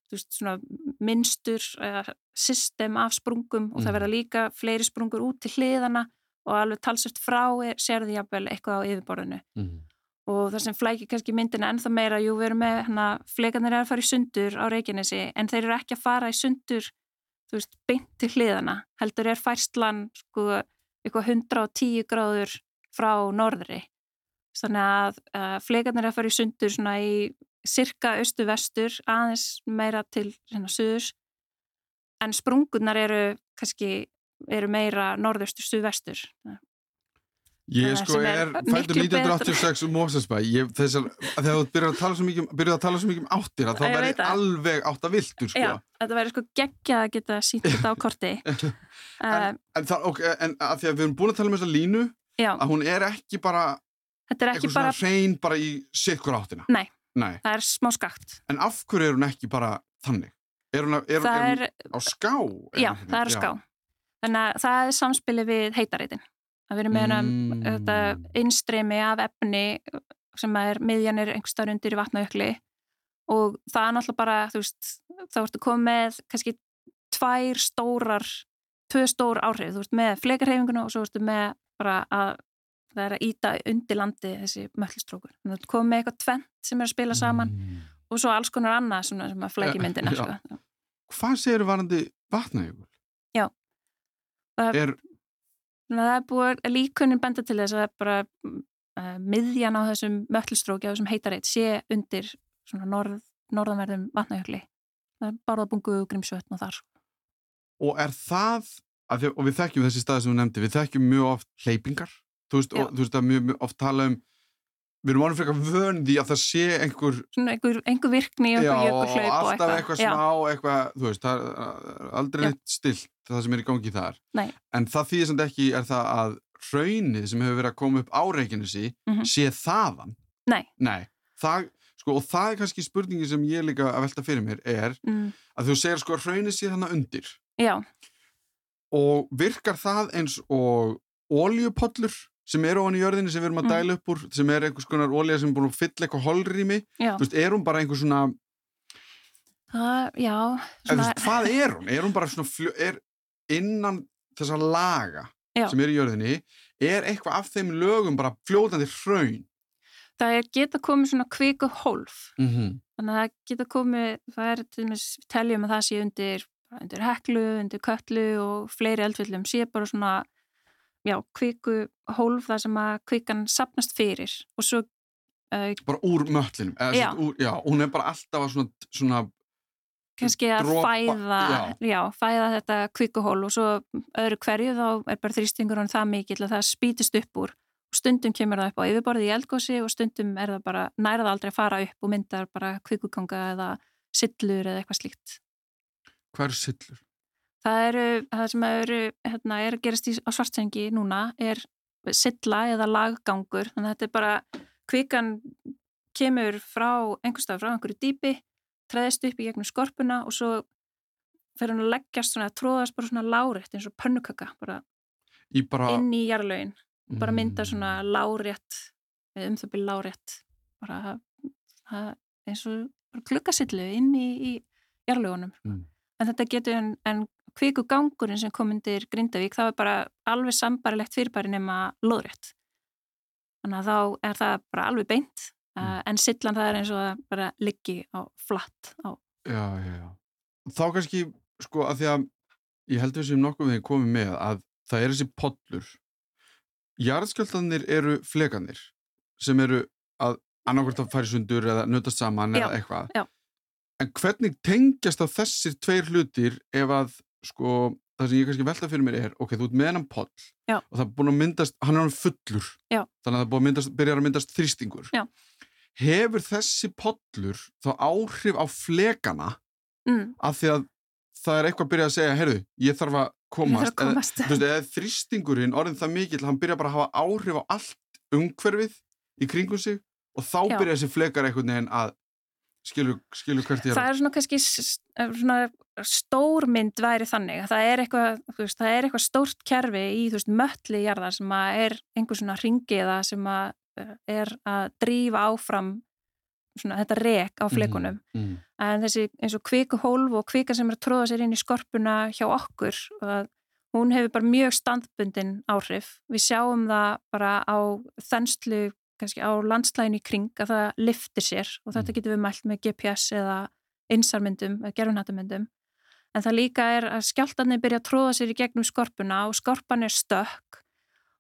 þú veist, svona minnstur uh, system af sprungum og mm. það verða líka fleiri sprungur út til hliðana og alveg talsast frá er, því jafnvel eitthvað á yfirborðinu mm. Og það sem flækir kannski myndina ennþá meira, jú við erum með hana, fleikarnir er að fara í sundur á Reykjanesi en þeir eru ekki að fara í sundur þú veist, beint til hliðana heldur er færslan sko eitthvað 110 gráður frá norðri. Þannig að uh, fleikarnir er að fara í sundur svona í cirka austu-vestur aðeins meira til svona suðurs. En sprungunar eru kannski eru meira norðustur, suðvestur Ég sko er fættur 1986 um Mósesbæ þegar þú byrjar að tala svo mikið, um- að tala svo mikið um áttir þá verður ég alveg átt að viltur sko. Já, þetta verður sko geggja að geta sínt þetta á korti en, uh, en, það, okay, en að því að við erum búin að tala um þessa línu já. að hún er ekki bara Þetta er ekki bara hrein bara í sikkur áttina Nei, Nei, það er smá skakt En af hverju er hún ekki bara þannig? Er hún, er, er hún á ská? Já, það er á ská Þannig að það er samspili við heitareitin. Það verður með mm. þetta innstreymi af efni sem er miðjanir einhverstaður undir í vatnaukli og það er náttúrulega bara, þú veist, þá ertu komið með kannski tvær stórar, tvö stór áhrif. Þú veist með fleikarhefinguna og svo ertu með bara að það er að íta undir landi þessi að þú komið með eitthvað tvent sem er að spila saman mm. og svo alls konar annað sem að flæki myndina. Sko. Hvað segir varandi vatnaukul? Já, er, það er búið líkunin benda til þess að bara uh, miðjan á þessum möllstróki á þessum heitareit sé undir norð, norðanverðum vatnajökli. Það er bara að bungu grímsvötn og þar. Og er það, því, og við þekkjum þessi staði sem þú nefndi, við þekkjum mjög oft hleypingar, þú veist, og, þú veist að mjög, mjög oft tala um við erum alveg frekar vöndi að það sé einhver svona einhver, einhver virkni og hlaup og alltaf eitthvað. smá eitthvað, þú veist, það er aldrei neitt stilt það sem er í gangi þar Nei. en það því sem ekki er það að hraunið sem hefur verið að koma upp á Reykjanesi mm -hmm. sé þaðan Nei, Nei. Það, sko, og það er kannski spurningi sem ég líka að velta fyrir mér er mm. að þú segir sko hraunið sé þannig undir Já og virkar það eins og óljupollur sem eru ofan í jörðinni sem við erum að mm. dæla upp úr sem er einhvers konar ólíða sem er búin að fylla eitthvað holrými er hún bara einhvers svona uh, já svona... Veist, hvað er hún? Er hún bara svona fljó... er innan þessa laga já. sem er í jörðinni er eitthvað af þeim lögum bara fljóðandi hraun það er geta komið svona kviku hólf mm -hmm. þannig að það geta komið það er til og með teljum að það sé undir undir heklu, undir köllu og fleiri eldfjöldum sé bara svona já, kviku hólf þar sem að kvikan sapnast fyrir og svo uh, bara úr möllinum já. Já, hún er bara alltaf svona, svona kannski að dropa, fæða já. já, fæða þetta kvikuhól og svo öðru hverju þá er bara þrýstingur hann það mikið að það spítist upp úr og stundum kemur það upp á yfirborði í eldgósi og stundum er það bara nærað aldrei að fara upp og myndar bara kvikuganga eða sillur eða eitthvað slíkt Hvað eru sillur? Það eru, það sem eru, hérna, er að gerast í, á svartsengi núna er silla eða laggangur, þannig að þetta er bara, kvikan kemur frá einhverstað frá einhverju dýpi, treðist upp í gegnum skorpuna og svo fer hann að leggjast svona, að tróðast bara svona lárétt eins og pönnukaka, bara, bara inn í jarlögin, bara mynda svona mm. lárétt, um það byrja lárétt, bara eins og klukkasillu inn í, í jarlögunum. Mm. En þetta getur en, en kviku gangurinn sem kom undir Grindavík þá er bara alveg sambarilegt fyrirbæri nema loðrétt þannig að þá er það bara alveg beint mm. uh, en sillan það er eins og það bara liggi á flatt á. Já, já, já þá kannski sko að því að ég held að við sem nokkuð við komum með að það er þessi podlur jarðskjöldanir eru fleganir sem eru að annarkvæmt að færi sundur eða nötast saman já, eða eitthvað já. en hvernig tengjast á þessir tveir hlutir ef að sko, það sem ég kannski velta fyrir mér er ok, þú ert með hennan poll og það er búin að myndast, hann er hann fullur Já. þannig að það búin að myndast, byrjar að myndast þrýstingur. Hefur þessi pollur þá áhrif á flegana mm. af því að það er eitthvað að byrja að segja, heyrðu, ég þarf að komast, að komast. Eða, eða þrýstingurinn orðin það mikill, hann byrja bara að hafa áhrif á allt umhverfið í kringum sig og þá byrja þessi flegar einhvern veginn að skilur, skilur hvert ég er það er svona kannski svona stórmynd væri þannig það er eitthvað, veist, það er eitthvað stórt kerfi í veist, mölli jarðar sem er einhver svona ringiða sem að er að drífa áfram svona þetta rek á fleikunum mm, mm. en þessi eins og kviku hólf og kvika sem er að tróða sér inn í skorpuna hjá okkur hún hefur bara mjög standbundin áhrif. Við sjáum það bara á þenslu, kannski á landslægin í kring að það liftir sér og þetta mm. getur við mælt með GPS eða einsarmyndum, eða gerfunhættamyndum. En það líka er að skjáltarnir byrja að tróða sér í gegnum skorpuna og skorpan er stökk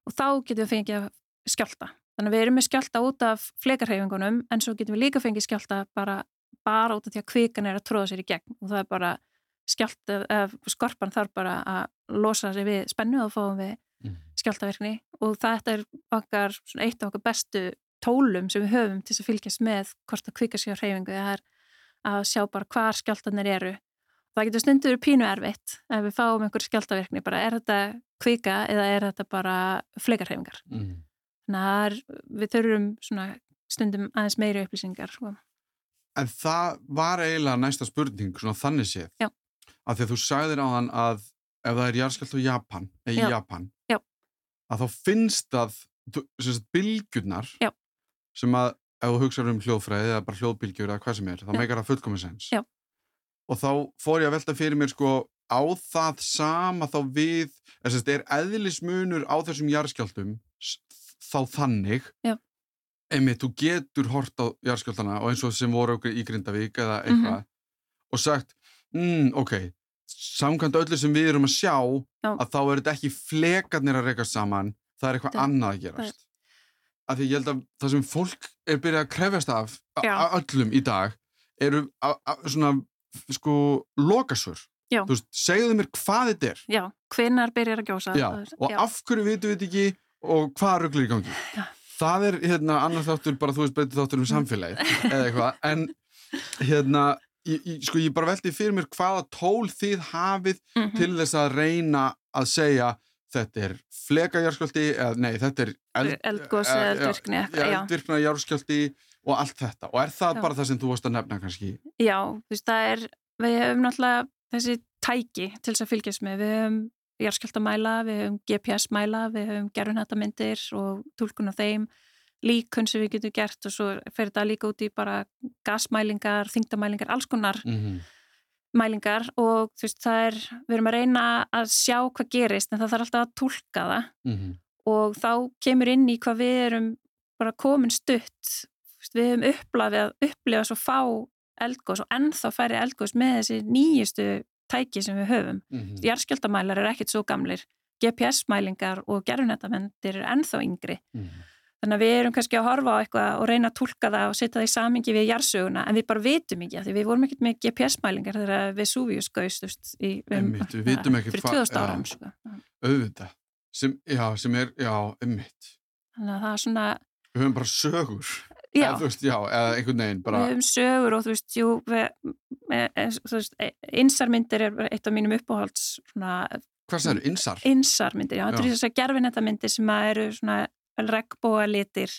og þá getur við fengið skjálta. Þannig að við erum með skjálta út af flekarhefingunum en svo getum við líka fengið skjálta bara, bara út af því að kvikan er að tróða sér í gegn og það er bara skjálta, skorpan þarf bara að losa sér við spennu og fáum við mm. skjáltaverkni og þetta er okkar, eitt af okkar bestu tólum sem við höfum til að fylgjast með hvort að kvika sér á hreyfingu það er að sjá bara hvar skjáltanir eru það getur stundur pínu erfitt ef við fáum einhver skjáltaverkni bara er þetta kvika eða er þetta bara fleikarhefingar mm. Að við þurfum stundum aðeins meiri upplýsingar sko. En það var eiginlega næsta spurning svona þannig séð Já. að því að þú sagðir á þann að ef það er jarðskjöld á Japan, í Japan Já. að þá finnst að bilgjurnar sem að ef þú hugsaður um hljóðfræði eða bara hljóðbilgjur eða hvað sem er, þá meikar það fullkominsens og þá fór ég að velta fyrir mér sko á það sama þá við er, er eðlismunur á þessum jarðskjöldum þá þannig. Einmitt, þú getur hort á jarðskjöldana og eins og sem voru í Grindavík eða eitthvað mm -hmm. og sagt, mm, ok samkvæmt öllu sem við erum að sjá Já. að þá er þetta ekki flekarnir að reyka saman, það er eitthvað annað að gerast. Af því ég held að það sem fólk er byrjað að krefjast af að öllum í dag eru a, a, svona sko lokasur þú veist, segðu mér hvað þetta er. Já, hvinnar byrjar að gjósa? Já, og Já. af hverju vitum við ekki og hvað rögglir í gangi það er hérna annar þáttur bara þú veist betur þáttur um samfélagi eða eitthvað en hérna ég, ég, sko ég bara veldi fyrir mér hvaða tól þið hafið mm -hmm. til þess að reyna að segja þetta er flekajarskjöldi eða nei þetta er eld, eldgósi, eh, eldvirkni eldvirkna jarskjöldi og allt þetta og er það Já. bara það sem þú varst að nefna kannski? Já, þú veist það er við hefum náttúrulega þessi tæki til þess að fylgjast með, við hefum jarskjöldamæla, við hefum GPS-mæla við hefum gerðunhættamindir og tólkun á þeim líkun sem við getum gert og svo fer þetta líka út í bara gasmælingar, þingdamælingar, alls konar mm -hmm. mælingar og þú veist það er, við erum að reyna að sjá hvað gerist en það þarf alltaf að tólka það mm -hmm. og þá kemur inn í hvað við erum bara komin stutt við hefum upplafið að upplifa svo fá eldgós og ennþá færi eldgós með þessi nýjistu tæki sem við höfum. Mm -hmm. Járskjöldamælar er ekkit svo gamlir, GPS-mælingar og gerðunetamendir er ennþá yngri. Mm -hmm. Þannig að við erum kannski að horfa á eitthvað og reyna að tólka það og setja það í samingi við jarsöguna en við bara vitum ekki að því við vorum ekkert með GPS-mælingar þegar við súvíus gauðst um, Einmitt, við vitum ekkert fyrir 2000 árum sko. Auðvitað, sem, já, sem er, já, einmitt Þannig að það er svona Við höfum bara sögur Já, eða, veist, já, eða einhvern veginn bara... Við höfum sögur og þú veist, jú, við, þú veist, einsarmyndir er eitt af mínum uppáhalds svona, Hvað það eru, einsar? Einsarmyndir, já, þetta er þess að gerfinettamyndir sem eru svona regnbóa litir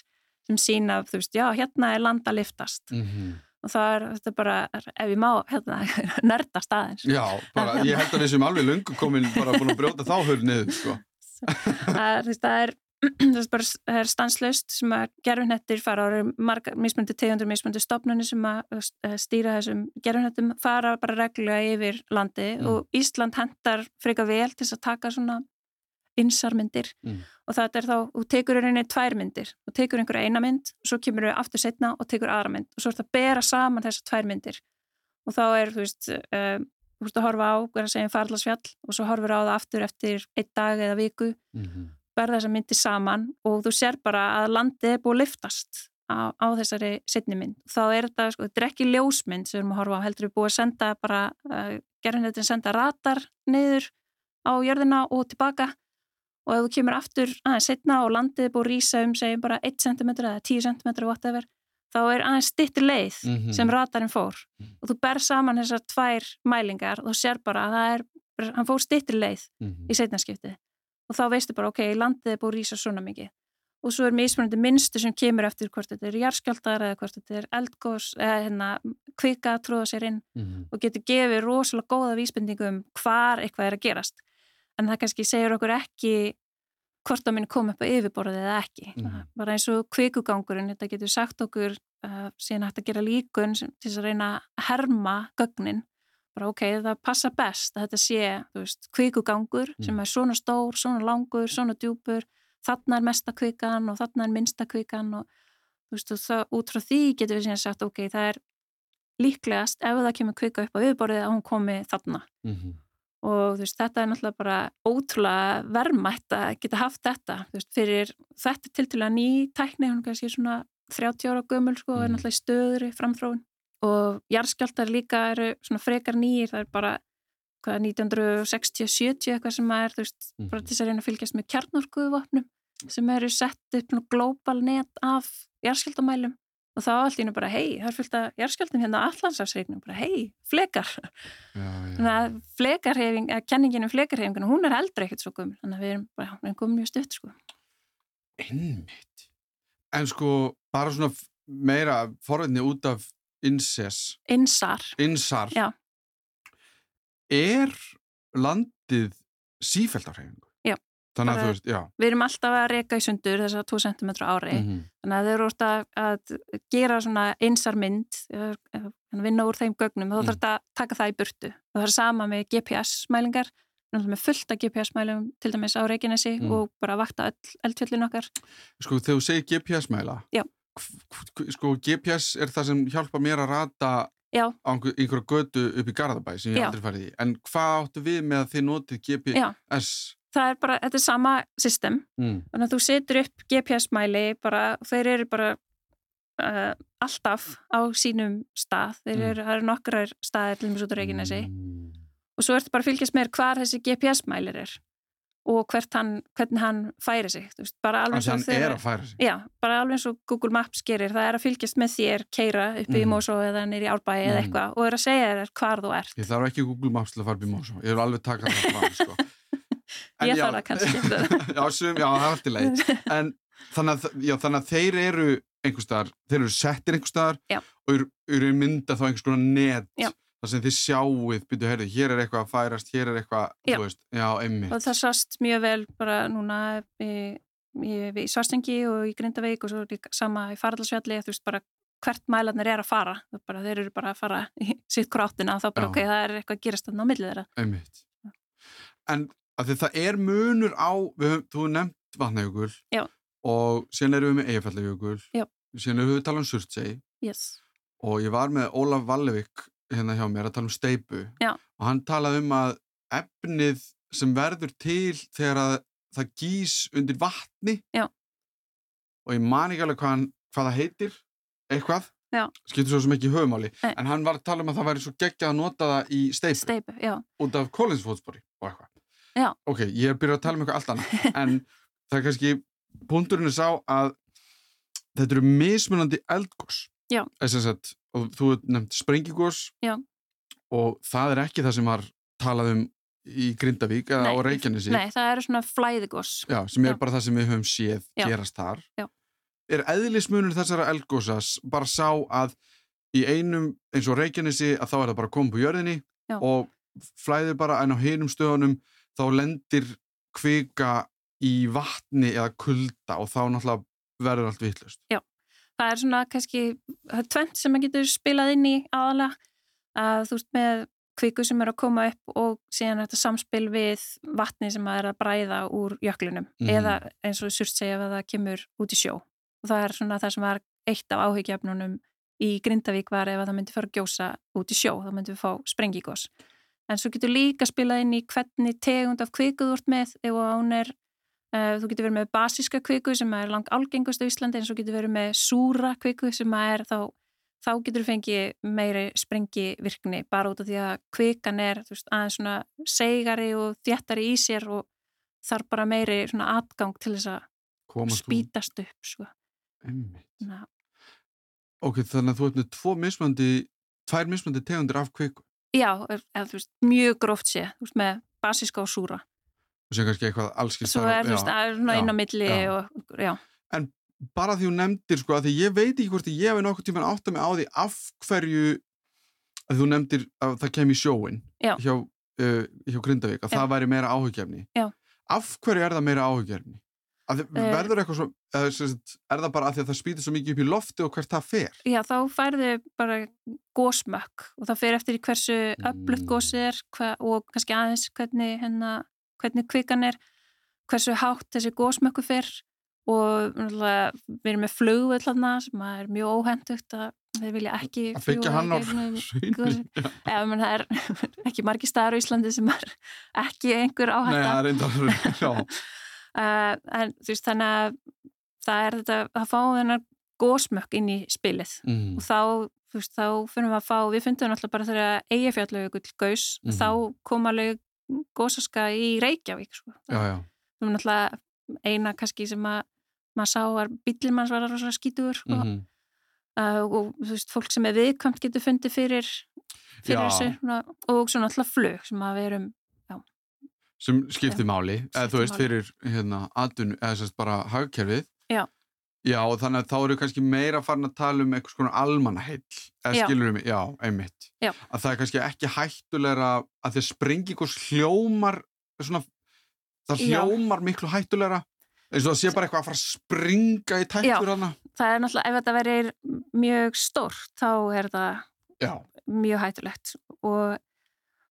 sem sína, þú veist, já, hérna er landa liftast mm -hmm. og það er, þetta er bara, ef ég má, hérna, nördast aðeins. Já, bara, ég held að við sem alveg lungu komin bara búin að brjóta þá höll niður, sko. það er, það er, það er bara, það stanslaust sem að gerfinettir fara á mismöndi tegundur, mismöndi stopnunni sem að stýra þessum gerfinettum fara bara reglulega yfir landi mm. og Ísland hendar freka vel til að taka svona insarmyndir mm. og það er þá, þú tekur einhvern veginn tvær myndir og tekur einhverja eina mynd og svo kemur þau aftur setna og tekur aðra mynd og svo er það að bera saman þessar tvær myndir og þá er, þú veist, uh, þú veist að horfa á, hverja segjum farlasfjall og svo horfur á það aftur eftir einn dag eða viku, mm -hmm. Berða þessar myndir saman og þú sér bara að landið er búið að liftast á, á þessari setni mynd. Þá er þetta, sko, þetta er ekki ljósmynd sem við erum að horfa á, heldur við búið að senda bara, uh, gerðin þetta senda ratar niður á jörðina og tilbaka og ef þú kemur aftur aðeins setna og landið er búið að rýsa um segjum bara 1 cm eða 10 cm whatever, þá er aðeins stittir leið mm -hmm. sem ratarinn fór mm -hmm. og þú ber saman þessar tvær mælingar og þú sér bara að það er, hann fór stittir leið mm -hmm. í setnarskiptið og þá veistu bara ok, landið er búið að rýsa svona mikið og svo er mismunandi minnstu sem kemur eftir hvort þetta er jarskjaldar eða hvort þetta er eldgós eða hérna kvika að tróða sér inn mhm. og getur gefið rosalega góða vísbendingu um hvar eitthvað er að gerast en það kannski segir okkur ekki hvort það minn kom upp á yfirborðið eða ekki. Mm. Bara eins og kvikugangurinn, þetta getur sagt okkur uh, síðan hægt að gera líkun til að reyna að herma gögnin bara ok, það passa best að þetta sé, þú veist, kvikugangur mm. sem er svona stór, svona langur, svona djúpur, þarna er mesta kvikan og þarna er minsta kvikan og þú veist, og það, út frá því getur við síðan sagt, ok, það er líklegast ef það kemur kvika upp á viðborðið að hún komi þarna mm -hmm. og þú veist, þetta er náttúrulega bara ótrúlega verðmætt að geta haft þetta, þú veist, fyrir þetta til til að ný tækni, hún kannski svona 30 ára gömul sko, mm. er náttúrulega stöður í framþróun og jarðskjáltar líka eru svona frekar nýjir, það er bara hvað 1960-70 eitthvað sem er þú veist, mm. bara til þess að reyna að fylgjast með kjarnorkuðvapnum sem eru sett upp global net af jarðskjáltamælum og þá allt í nú bara hei, það er fylgt að jarðskjáltum hérna allansafsreiknum, bara hei, flekar. Þannig að flekarhefing að kenningin um flekarhefinguna, hún er eldra ekkert svo gumil, þannig að við erum bara, erum komið mjög stutt sko. Einmitt. En sko, bara svona meira forveitni út af Inses. Insar. Insar. Já. Er landið sífælt á hreyfingu? Já. Þannig að þú veist, já. Við erum alltaf að reyka í sundur þess að 2 cm ári. Mm -hmm. Þannig að þau eru orðið að, að gera svona insarmynd, vinna úr þeim gögnum, þá mm. þarf þetta að taka það í burtu. Það er sama með GPS-mælingar, með fullt af GPS-mælum til dæmis á Reykjanesi mm. og bara vakta eldfjöldin okkar. Sko þegar þú segir GPS-mæla, Já sko GPS er það sem hjálpa mér að rata Já. á einhverju götu upp í Garðabæ sem ég Já. aldrei farið í, en hvað áttu við með að þið notið GPS? Já. Það er bara, þetta er sama system mm. þannig að þú setur upp GPS-mæli bara, þeir eru bara uh, alltaf á sínum stað, þeir mm. eru, mm. það eru nokkrar staðir til og með svo til Reykjanesi mm. og svo ertu bara að fylgjast með hvað þessi GPS-mælir er og hann, hvernig hann færi sig veist, bara alveg eins og þegar já, bara alveg eins og Google Maps gerir það er að fylgjast með þér, keira upp í mm. Mosó eða nýri árbæi mm. eða eitthvað og er að segja þér hvar þú ert Ég þarf ekki Google Maps til að fara upp í Mosó ég vil alveg taka það fram sko. Ég þarf það kannski já, sum, já, það er alltaf leið en þannig að, já, þannig að þeir eru einhver staðar, þeir eru settir einhver staðar og eru, eru mynda þá einhvers konar net já það sem þið sjáuð, byrju, heyrðu, hér er eitthvað að færast, hér er eitthvað, já. þú veist, já, einmitt. Og það sást mjög vel bara núna í, í, í Svarstengi og í Grindaveik og svo líka sama í Faraldsfjalli, þú veist, bara hvert mælarnir er að fara, bara, þeir eru bara að fara í sitt kráttina og þá bara, já. ok, það er eitthvað að gerast þarna á millið þeirra. Einmitt. En að það er munur á, við, þú nefnt vatnajökul og síðan erum við með eigafællajökul, síðan erum við talað um Surtsey yes. og ég var með Ólaf Vallevik hérna hjá mér að tala um steipu Já. og hann talaði um að efnið sem verður til þegar að það gís undir vatni Já. og ég man ekki alveg hvað, hvað það heitir eitthvað, skiltur svo sem ekki höfumáli Nei. en hann var að tala um að það væri svo geggjað að nota það í steipu, steipu út af kólinsfótspori og eitthvað. Ok, ég er byrjað að tala um eitthvað allt annað en það er kannski, punkturinn er sá að þetta eru mismunandi eldgós Sagt, og þú nefnt sprengigós og það er ekki það sem var talað um í Grindavík eða á Reykjanesi. Nei, það eru svona flæðigós Já, sem er Já. bara það sem við höfum séð Já. gerast þar. Já. Er eðlismunur þessara eldgósas bara sá að í einum eins og Reykjanesi að þá er það bara komið på jörðinni og flæðir bara en á hinum stöðunum þá lendir kvika í vatni eða kulda og þá náttúrulega verður allt vittlust Já það er svona kannski, tvent sem maður getur spilað inn í aðalega. Að þú veist með kviku sem er að koma upp og síðan þetta samspil við vatni sem er að bræða úr jöklinum. Mm. eða eins og surst segja að það kemur út í sjó. Og það er svona það sem var eitt af áhyggjöfnunum í Grindavík var ef það myndi fara að gjósa út í sjó þá myndi við fá sprengigós en svo getur líka spilað inn í hvernig tegund af kvikuð úr með ef hún er þú getur verið með basíska kviku sem er lang algengust á Íslandi en svo getur verið með súra kviku sem er þá, þá getur þú fengið meiri sprengi virkni bara út af því að kvikan er veist, aðeins svona segari og þjættari í sér og þarf bara meiri svona atgang til þess að spítast upp sko. Ok, þannig að þú með tvo mismandi, tvær mismandi tegundir af kviku? Já, eða, veist, mjög gróft sé, veist, með basíska og súra. og sem kannski eitthvað allskist Svo er það svona inn á milli já. Og, já. En bara því þú nefndir sko að því ég veit ekki hvort ég hefði nokkur tíman átt að mig á því af hverju að þú nefndir að það kem í sjóin hjá, uh, hjá Grindavík að það væri meira áhugjefni af hverju er það meira áhugjefni? Þið- Eh. verður eitthvað svo, er það bara að því að það spýtir svo mikið upp í lofti og hvert það fer? Já, þá færðu bara gósmökk og það fer eftir hversu öflugt Mm. gósið er hva, og kannski aðeins hvernig, hérna, hvernig kvikan er, hversu hátt þessi gósmökku fer og við erum með flugvöld þarna sem er mjög óhendugt að þeir vilja ekki Að fljúga hann á það er ekki margir staðar á Íslandi sem er ekki einhver er já. uh, en þú veist þannig að það er þetta að fá þennar gósmökk inn í spilið Mm. og þá, þú veist, þá finnum við að fá við fundum náttúrulega bara þegar eigafjallu gaus, Mhm. þá kom alveg gósaska í Reykjavík sko. Já, já. það var náttúrulega eina kannski sem að maður sá var bíllinn manns var rosalega skítugur sko. Mhm. uh, og þú veist, fólk sem er viðkvæmt getur fundið fyrir, fyrir þessu og svo náttúrulega flug sem að við erum sem skiptir máli, eða þú veist fyrir hérna atun, eða sérst bara hagkerfið Já. Já, þannig að þá eru kannski meira farin að tala um einhvers konar almannaheill eða Já. skilur mig, já, einmitt Já. að það er kannski ekki hættulegra að því að springikos hljómar svona, það Já. hljómar miklu hættulegra eins og það sé bara eitthvað að fara að springa í tættur hana það er náttúrulega, ef þetta verið mjög stórt, þá er það Já, mjög hættulegt og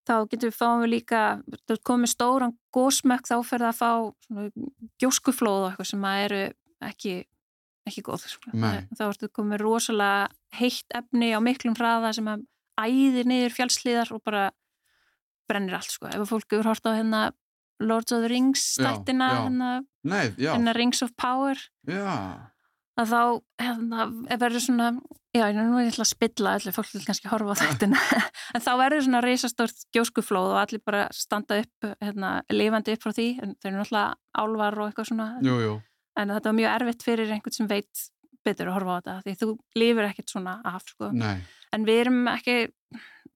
þá getum við fáum við líka þú komið stóran gósmökk þá fer það að fá svona, gjóskuflóð og eitthvað sem að eru ekki ekki góð sko. Þá ertu komið rosalega heitt efni á miklum hraða sem að æðir niður fjallsliðar og bara brennir allt sko. ef fólk eru hort á hérna Lords of the Rings stættina hérna, hérna Rings of Power já. að þá hérna, verður svona já, nú er ég ætla að spilla allir fólk vil kannski horfa á þættina. En þá verður svona reisastórt gjóskuflóð og allir bara standa upp hérna, lifandi upp frá því, en þau eru náttúrulega álvar og eitthvað svona, Jú, jú, en þetta var mjög erfitt fyrir einhvern sem veit betur að horfa á þetta því þú lifir ekkert svona af sko. en við erum ekki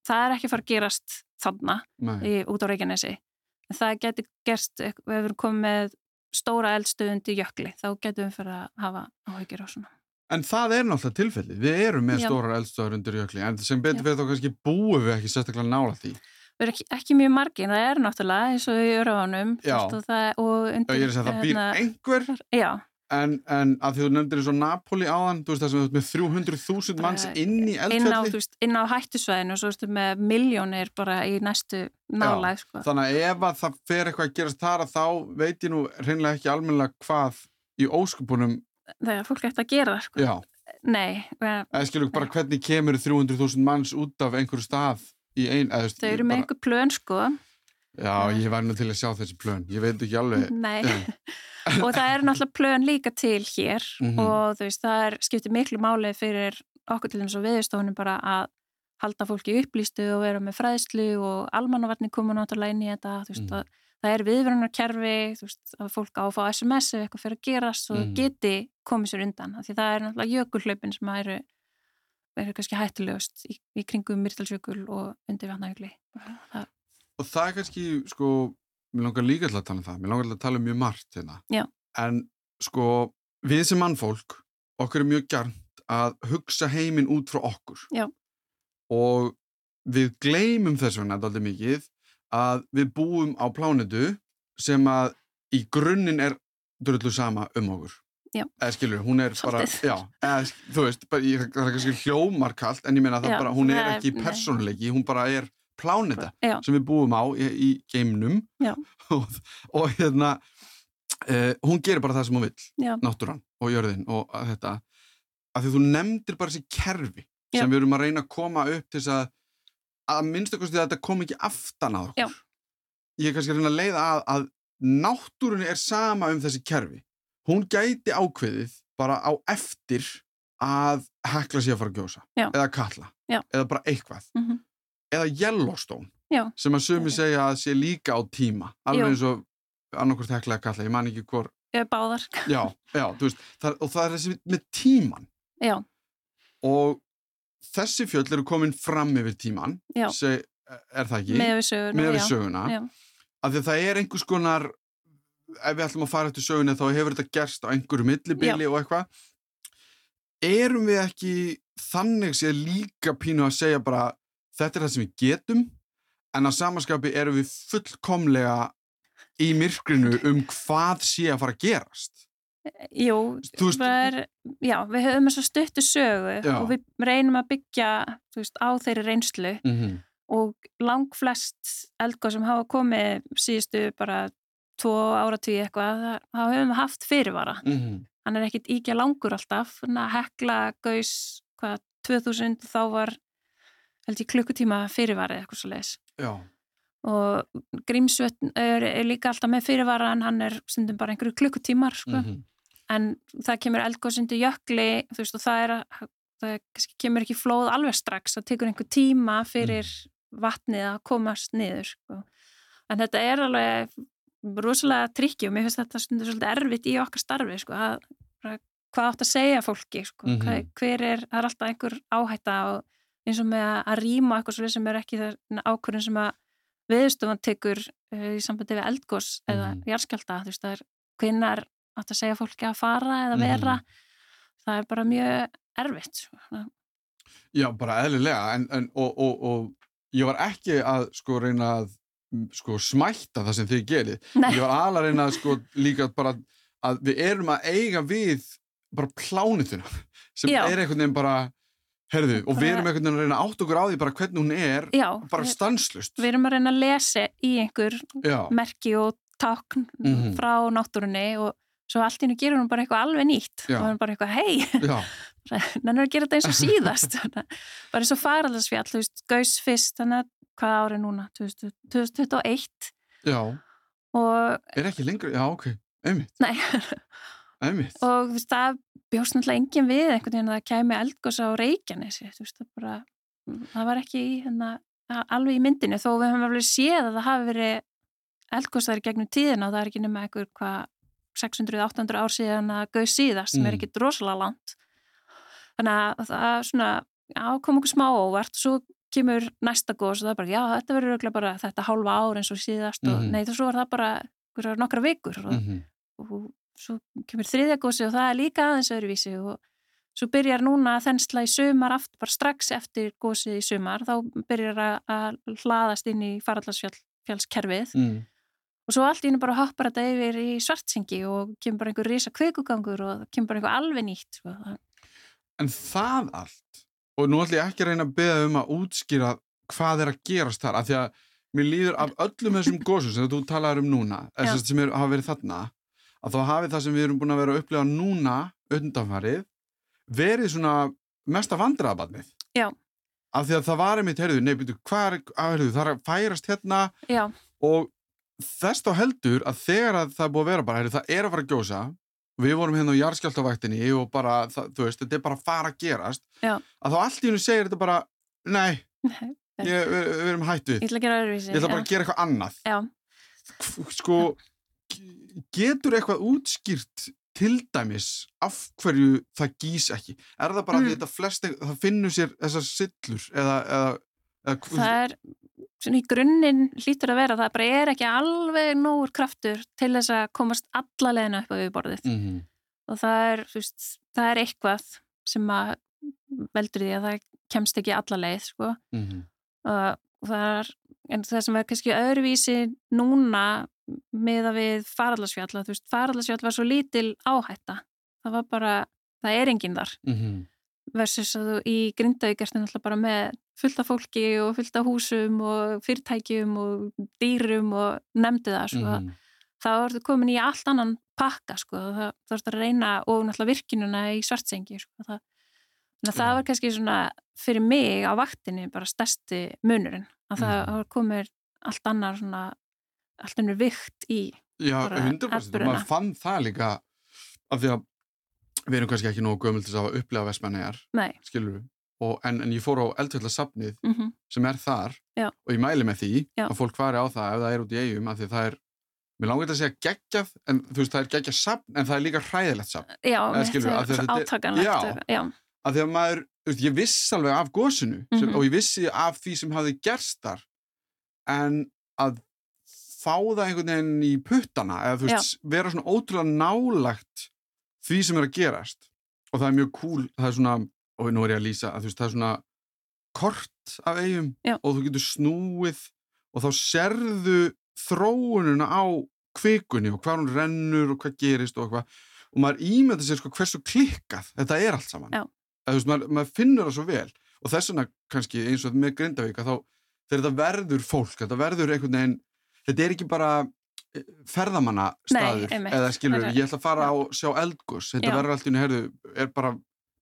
það er ekki fara að gerast þarna í, út á Reykjanesi en það getur gerst, við erum komið með stóra eldstöðundi jökli þá getum við fyrir að hafa áhyggjur á svona En það er náttúrulega tilfellið. Við erum með Já. stórar eldstöðar undir jökli, en sem betur Já. fyrir þá kannski búum við ekki sérstaklega nála því. Erum ekki, ekki mjög margir, það er náttúrulega eins og í örafanum Já. og, það, og Já, undir er segja, það býr einhver, já, en, en að því þú nefndir eins og Napoli áðan, þú veist það sem þú ert með 300.000 manns inn í inn á, eldfjalli. veist, inn á hættusvæðinu og svo ertu með miljónir bara í næstu nálæð sko. Þannig að ef að það fer eitthvað að gerast þar að þá veit ég nú hreinlega ekki almennilega hvað í óskupunum, þegar fólk ætti að gera það sko. já, nei, eða skilur bara hvernig kemur 300.000 manns út af einhverju stað ein, eða veist, þau eru með einhver plön sko. Já, ég væri nú til að sjá þessi plön, ég veit ekki alveg, nei og það eru náttúrulega plön líka til hér Mhm. og þú veist, það er skiptir miklu máli fyrir okkur til þess að viðstofunum bara að halda fólki upplýstu og vera með fræðslu og almannavarni koma náttúrulega inn í þetta þú veist, Mhm. að, það er viðverunarkerfi þú veist, að fólk á að fá SMS ef eitthvað fyrir að gerast og Mhm. geti komið sér undan því það er náttúrulega jökulhlaupin sem eru eru kannski hættulegust í, í kringum Myrtalsjökul og undir vatnajökli það, Og það er kannski, sko, mér langar líka til að tala um það, mér langar til að tala um mjög margt hérna. Já. En, sko, við sem mannfólk, okkur er mjög gjarnt að hugsa heiminn út frá okkur. Já. Og við gleymum þess vegna alltaf mikið að við búum á plánetu sem að í grunninn er drullu sama um okkur. Eða skilur, hún er bara, Svolítið. já, eða, þú veist, bara, ég, það er kannski hljómarkalt, en ég meina það Já, bara, hún er ekki nei. persónuleiki, hún bara er pláneta Já. sem við búum á í, í geimnum og, og hérna uh, hún gerir bara það sem hún vill Já. náttúran og jörðin og að þetta að því þú nefndir bara þessi kerfi sem við erum að reyna að koma upp til þess að að minnstakosti að þetta kom ekki aftan að okkur ég er kannski að reyna að leiða að, að náttúrunni er sama um þessi kerfi hún gæti ákveðið bara á eftir að hekla sér að fara að gjósa Já. eða kalla Já. eða bara eitthvað Mhm. eða Yellowstone Já. sem að sumi segja að sé líka á tíma alveg eins og annarkvort hekla eða kalla, ég man ekki hvor Ég báðar já, já, þú veist, það, og það er þessi með tíman já, og þessi fjöll eru komin fram yfir tíman seg, er það ekki? með við söguna með við söguna af því að það er einhvers konar ef við ætlum að fara eftir söguna þá hefur þetta gerst á einhverju millibili og eitthvað erum við ekki þannig séð líka pínu að segja bara þetta er það sem við getum en að samanskapi erum við fullkomlega í myrkrinu um hvað sé að fara að gerast Jú, veist, er, já, við höfum þess að stuttu sögu já. og við reynum að byggja veist, á þeirri reynslu mm -hmm. og lang flest eldgóð sem hafa komið síðustu bara tvo áratví eitthvað, þá höfum við haft fyrirvara. Mm -hmm. Hann er ekkit íkja langur alltaf, hekla gaus hvað 2000 þá var held ég klukkutíma fyrirvarið eitthvað svo leiðis. Já og Grímsvötn er, er líka alltaf með fyrirvara en hann er stundum bara einhverju klukkutímar sko. mm -hmm en það kemur eldgóðsundi jökli þú veist og það er að það kemur ekki flóð alveg strax það tekur einhver tíma fyrir mm. vatnið að komast niður sko. en þetta er alveg rosalega trikki og mér finnst þetta stundur svolítið erfitt í okkar starfi sko, að, hvað átt að segja fólki sko, mm -hmm. hver er, það er alltaf einhver áhætta og eins og með að rýma eitthvað sem er ekki ákvörðin sem að viðstofan tekur uh, í sambandi við eldgós mm -hmm. eða járskjálta, þú veist það er hvinnar átt að segja fólki að fara eða vera mm. það er bara mjög erfitt sko. Já, bara eðlilega en, en, og, og, og ég var ekki að sko reyna að sko smætta það sem þið gerið Nei. ég var alveg að reyna að sko líka bara að við erum að eiga við bara plánituna sem Já. er einhvern veginn bara herðu, og við erum einhvern veginn að reyna átt okkur á því bara hvernig hún er, Já, bara stanslust við erum að reyna að lesa í einhver Já. merki og takn mm -hmm. frá náttúrunni og svo allt í hennu gerur hún bara eitthvað alveg nýtt og hún bara eitthvað hei þannig að gera þetta eins og síðast bara eins og faraldarsfjall, þú veist, Gaus fyrst þannig að hvað árið núna? 2021 Já. Og er ekki lengur, já ok, einmitt. Nei. Einmitt. og þú veist, það bjóst náttúrulega engin við einhvern veginn að það kemi eldgóðs á Reykjanesi þú veist, það bara það var ekki í, hérna, alveg í myndinu þó við höfum alveg séð að það hafi verið eldgóðsæri gegnum tíðina og það er ekki nema einhver hvað 600-800 ár síðan að gauð síðast sem mm. er ekki drosalega langt. Þannig að það er svona já, kom okkur smá óvart svo kemur næsta góðs og það er bara já, þetta verður bara þetta hálfa ár eins og síðast mm -hmm. og mhm. nei, þá svo er það bara nokkra vikur og, mm -hmm. og svo kemur þriðja góðsi og það er líka aðeins öðruvísi og svo byrjar núna þensla í sömar aftur, bara strax eftir góðsið í sömar þá byrjar að hlaðast inn í faraldarsfjallskerfið mm og svo allt í hennu bara hoppar þetta yfir í svartsengi og kemur bara einhver risa kvikugangur og kemur bara einhver alveg nýtt sko. En það allt og nú ætlum ég ekki að reyna að beða um að útskýra hvað er að gerast þar af því að mér líður af öllum þessum góðsum sem þú talaður um núna sem er, hafa verið þarna að þá hafi það sem við erum búin að vera að upplega núna undanfarið verið svona mesta vandraðabannið Já. Af því að það var einmitt, heyrðu, nefndu, hvað er, að, heyrðu, það að færast hérna Já. og þess þá heldur að þegar að það búið að vera bara, heyr, það er að fara að gjósa við vorum hérna á jarðskjáltavæktinni og bara, það, þú veist, þetta er bara að fara að gerast Já. að þá allt í hennu segir þetta bara nei, ég, við, við erum hættu ég ætla að gera öðruvísi ég ætla bara að gera eitthvað annað Já. sko getur eitthvað útskýrt til dæmis af hverju það gís ekki er það bara mm. að þetta flest það finnur sér þessar sillur eða, eða, eða það er svona í grunninn hlýtur að vera það bara er ekki alveg nógur kraftur til þess að komast alla leðina upp á viðborðið mm -hmm. og það er, veist, það er eitthvað sem að veldur því að það kemst ekki alla leið sko. mm -hmm. og það er en það sem er kannski öðruvísi núna með að við faraldarsfjall þú veist, faraldarsfjall var svo lítil áhætta það var bara, það er enginn þar mm -hmm. versus að þú í Grindavík ertu náttúrulega bara með fullt af fólki og fullt af húsum og fyrirtækjum og dýrum og nefndi það sko. mm. þá ertu komin í allt annan pakka sko. það, það ertu að reyna og náttúrulega virkinuna í svartsengi sko. það, það var kannski svona fyrir mig á vaktinni bara stærsti munurinn að það mm. komir allt annar svona, allt annur vikt í Já, 100% og maður fann það líka af því að við erum kannski ekki nógu gömul til að upplega vestmenniðar, skilur við en, en ég fór á eldfjallasafnið mm -hmm. sem er þar Já. og ég mæli með því Já. að fólk fari á það ef það er út í eigum af því það er, mér langar þetta að segja geggjað en þú veist það er geggjað safn en það er líka hræðilegt safn Já, það er átakanlegt Já, af því að maður, veist, ég viss alveg af góðsunu mm -hmm. og ég vissi af því sem hafi gerst þar en að fá það einhvern veginn í puttana eða þú veist, vera svona ótrúlega nálagt því sem er að gerast og það er mjög cool, það er svona og nú er ég að lýsa að þú veist það er svona kort af eigum Já. og þú getur snúið og þá serðu þróununa á kvikunni og hvað hún rennur og hvað gerist og hvað og maður ímynda sér sko hversu klikkað þetta er allt saman Já. Þú veist, maður, maður finnur það svo vel og þess vegna kannski eins og með Grindavík að þá þegar þetta verður fólk, þetta verður einhvern veginn, þetta er ekki bara eh, ferðamanna staður einmitt. eða skilur, Það er- ég ætla að fara og sjá eldgós þetta Já. verður allt í henni, herðu, er bara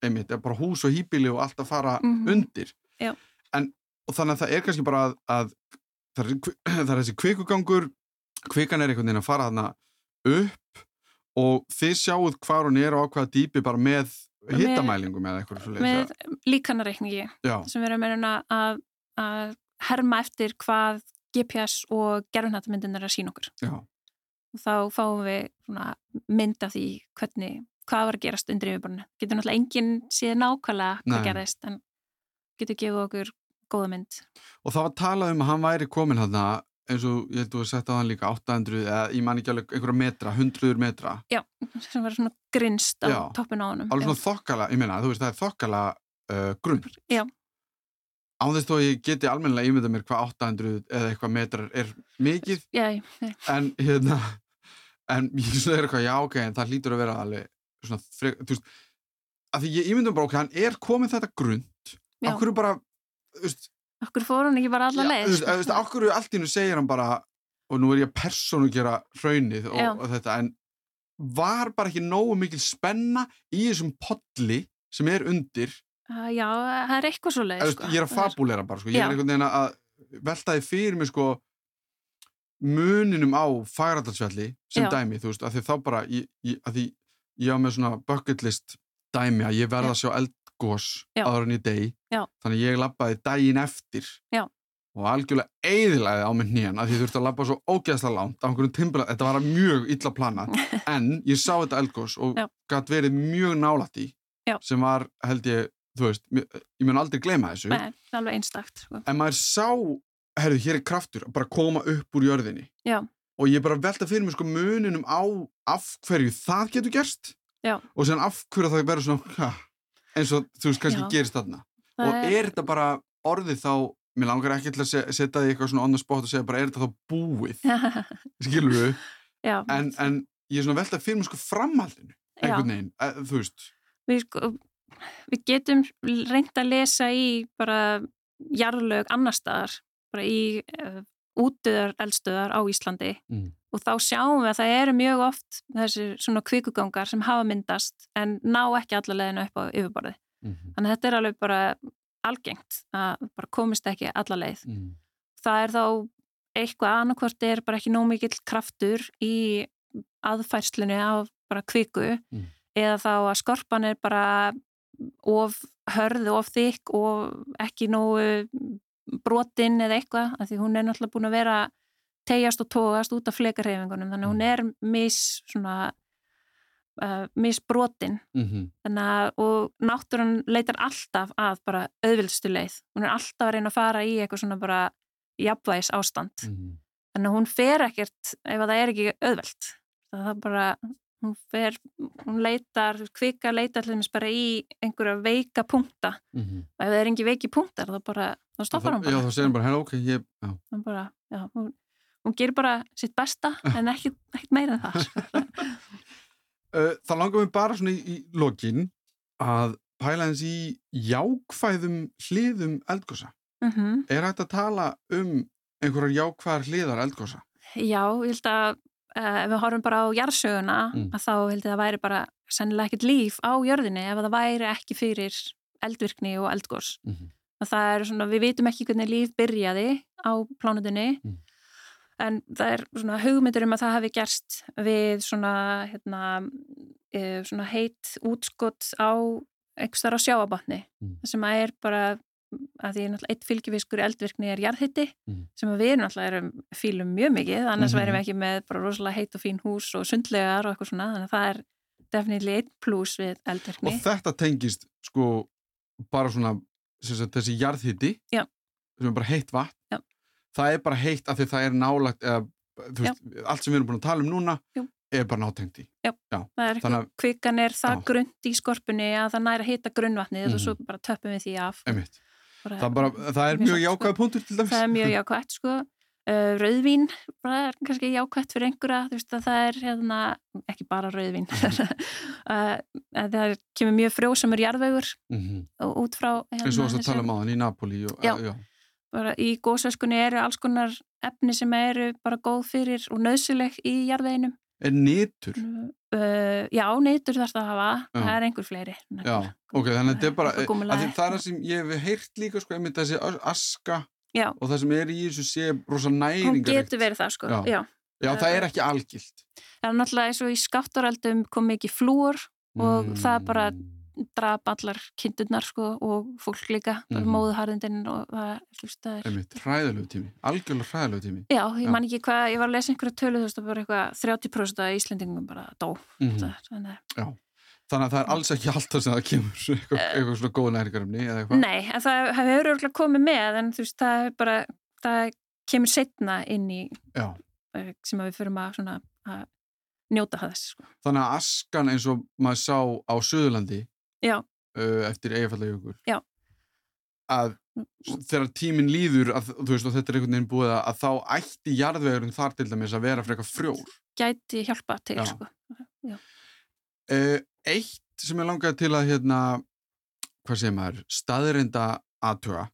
einmitt, bara hús og hýbili og allt að fara Mhm. undir. Já. en, og þannig að það er kannski bara að, að það, er, það er þessi kvikugangur kvikan er einhvern veginn að fara þarna upp og þið sjáuð hvar hún er og á hvaða dýpi bara með Með- hittamælingum eða eitthvað svoleiðis, með líkanareikningi sem við erum meira að, að herma eftir hvað GPS og gerðunættamyndin er að sína okkur. Já, og þá fáum við svona, mynd af því hvernig, hvað var að gerast undir yfirborðinu. Getur náttúrulega enginn síðan nákvæmlega hvað Nei. gerðist en getur gefið okkur góða mynd. og það var talað um að hann væri komin hann eins og ég held að þú setja á hann líka 800 eða ég man ekki alveg einhverja metra 100 metra, Já, sem var svona grinst á Já. toppin á honum. alveg Já. svona þokkala ég meina, þú veist, það er þokkala uh, grunn Já. á þess þó ég geti almennilega ímynda mér hvað 800 eða eitthvað metrar er mikið Já, já, en hérna en ég er eitthvað, já ok, en það hlýtur að vera alveg svona, frek, þú veist að því ég ímynda mér bara, ok, hann er komin þetta grund okkur bara, þú veist okkur fór hann ekki bara alla leið. þú veist, sko. okkur allt í hennu segir hann bara og nú er ég að persónu gera hraunið og, og þetta, en var bara ekki nógu mikil spenna í þessum podli sem er undir Uh, já, það er eitthvað svo leið. Veist, ég er að fabulera bara, sko. ég er einhvern veginn að velta því fyrir mig sko muninum á fagrættalsvelli sem Já. dæmi, þú veist, að því þá bara ég, ég, að því ég á með svona bucket list dæmi að ég verða að sjá eldgós áður en ég degi Já. þannig ég labbaði daginn eftir Já. og algjörlega eiðilæði á mig nýjan að því þurfti að labba svo ógeðslega langt á einhverjum timbla, þetta var mjög illa planað en ég sá þetta eldgós og Já. gætt verið mjög nálætt í sem var, held ég, þú veist ég mun aldrei gleyma þessu Nei, alveg einstakt. Sko. en maður sá, herðu, hér er kraftur að bara koma upp úr jörðinni Já. Og ég bara velta fyrir mig sko muninum á af hverju það getur gerst Já. og sen af hverju það verður svona ha, eins og þú veist kannski Já. gerist þarna. Það og er þetta bara orðið þá mér langar ekki til að se- setja því eitthvað svona on the spot og segja bara er þetta þá búið? Skilur við, já, en, en ég er svona velta fyrir mig sko framhaldinu einhvern veginn, e, þú veist. Við, sko, við getum reynd að lesa í bara jarðlög annar staðar, bara í uh, útöðar eldstöðar á Íslandi Mm. og þá sjáum við að það eru mjög oft þessi svona kvikugangar sem hafa myndast en ná ekki alla leiðinu upp á yfirborði. mm Þannig að þetta er alveg bara algengt að bara komist ekki alla leið. -hmm. Það er þá eitthvað annarkvort er bara ekki nóg mikill kraftur í aðfærslunni af bara kviku Mm. eða þá að skorpan er bara of hörð og of þykk og ekki nógu brotin eða eitthvað af því hún er náttúrulega búin að vera tegjast og tógast út af flekarhefingunum þannig að hún er mis svona uh, misbrotin. Mm þannig að og náttúran leitar alltaf að bara auðvilstu leið. Hún er alltaf að reyna að fara í eitthvað svona bara jafnvægis ástand. -hmm. þannig að hún fer ekkert ef að það er ekki auðvelt. Það er bara hún fer, hún leitar kvika leitar þess bara í einhverja veika punkta. Mm og ef það er ekki veiki punktar þá bara, þá stoppar hún Já, bara þá segir hann bara, ok, ég, já hún bara, já, hún, hún gerir bara sitt besta en ekki, ekki meira en það. Uh, Það langar mér bara svona í, í lokin að pæla eins í jákvæðum hliðum eldgósa. mm Er hægt að tala um einhverjar jákvæðar hliðar eldgósa? Já, ég held að uh, ef við horfum bara á jarðsöguna Mm. að þá held ég að það væri bara sennilega ekkert líf á jörðinni ef að það væri ekki fyrir eldvirkni og eldgós. Mm -hmm. Að það er svona, við vitum ekki hvernig líf byrjaði á plánutinni Mm. en það er svona hugmyndur um að það hafi gerst við svona, hérna, e, svona heit útskott á einhvers þar á sjáabatni Mm. sem að er bara að því náttúrulega eitt fylgifiskur í eldvirkni er jarðhitti Mm. sem við náttúrulega erum fílum mjög mikið annars Mhm. værum við ekki með bara rosalega heit og fín hús og sundlegar og eitthvað svona þannig að það er definitely eitt pluss við eldvirkni Og þetta tengist, sko, bara svona, sagt, þessi jarðhiti, sem er bara heitt vatn, Já. það er bara heitt af því það er nálagt, eða, veist, allt sem við erum búin að tala um núna Jú. er bara nátengt í. kvikan er það Já. grund í skorpunni að það næra hita grunnvatnið Mhm. og svo bara töppum við því af bara, Það, bara, það er mjög sko. jákvæða punktur til dæmis. það er mjög jákvæmt sko Uh, rauðvín er kannski jákvæmt fyrir einhverja þú veist að það er hérna ekki bara rauðvín uh, það kemur mjög frjósamur jarðvegur mm -hmm. út frá hérna, eins og þess að tala um á þann í Napoli og, já, já. bara í góðsöskunni eru alls konar efni sem eru bara góð fyrir og nöðsileg í jarðveginum Er nýtur? Uh, já, nýtur þarf það að hafa já. það er einhver fleiri Já, ok, þannig að þetta er bara það er það sem ég hef heirt líka sko, einmitt þessi aska Já. og það sem er í þessu sé rosa næringar hún getur verið það sko já, já. já það er ekki algilt það er náttúrulega eins og í skáttaraldum kom ekki flúor og mm. það bara draf allar kindurnar sko og fólk líka mm. móðuharðindinn og það, það er hræðilegu tími, algjörlega hræðilegu tími já, ég man ekki hvað, ég var að lesa einhverju tölu þú veist, það var eitthvað 30% af Íslendingum bara dó mm. það, þannig að Þannig að það er alls ekki alltaf sem það kemur eitthvað, uh, eitthvað svona góð næringarumni eða eitthvað? Nei, en það hefur örgulega komið með en þú veist, það er bara, það kemur setna inn í Já. Eh, sem við förum að, svona, að njóta þess. Sko. Þannig að askan eins og maður sá á Suðurlandi uh, eftir eigafællajökur Já. að þegar tíminn líður að, veist, og þetta er einhvern veginn búið að, að þá ætti jarðvegurinn þar til dæmis að vera frekar frjór. Gæti hjálpa til, Já. sko. Já. Uh, eitt sem ég langaði til að hérna, hvað segir maður, staðrinda aðtuga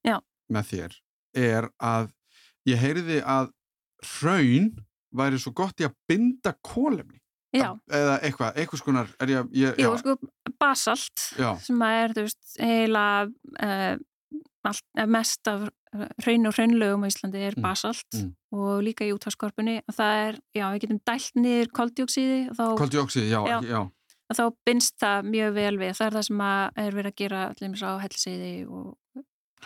með þér er að ég heyriði að hraun væri svo gott í að binda kólefni Já. eða eitthvað, eitthvað skonar ég, ég, Jú, sko, basalt já. sem er, þú veist, heila uh, allt, eh, mest af hraun og hraunlögum á Íslandi er mm. basalt mm. og líka í útvarskorpunni og það er, já, við getum dælt niður koldjóksíði Koldjóksíði, já, já, já þá binst það mjög vel við það er það sem er verið að gera allir á helseiði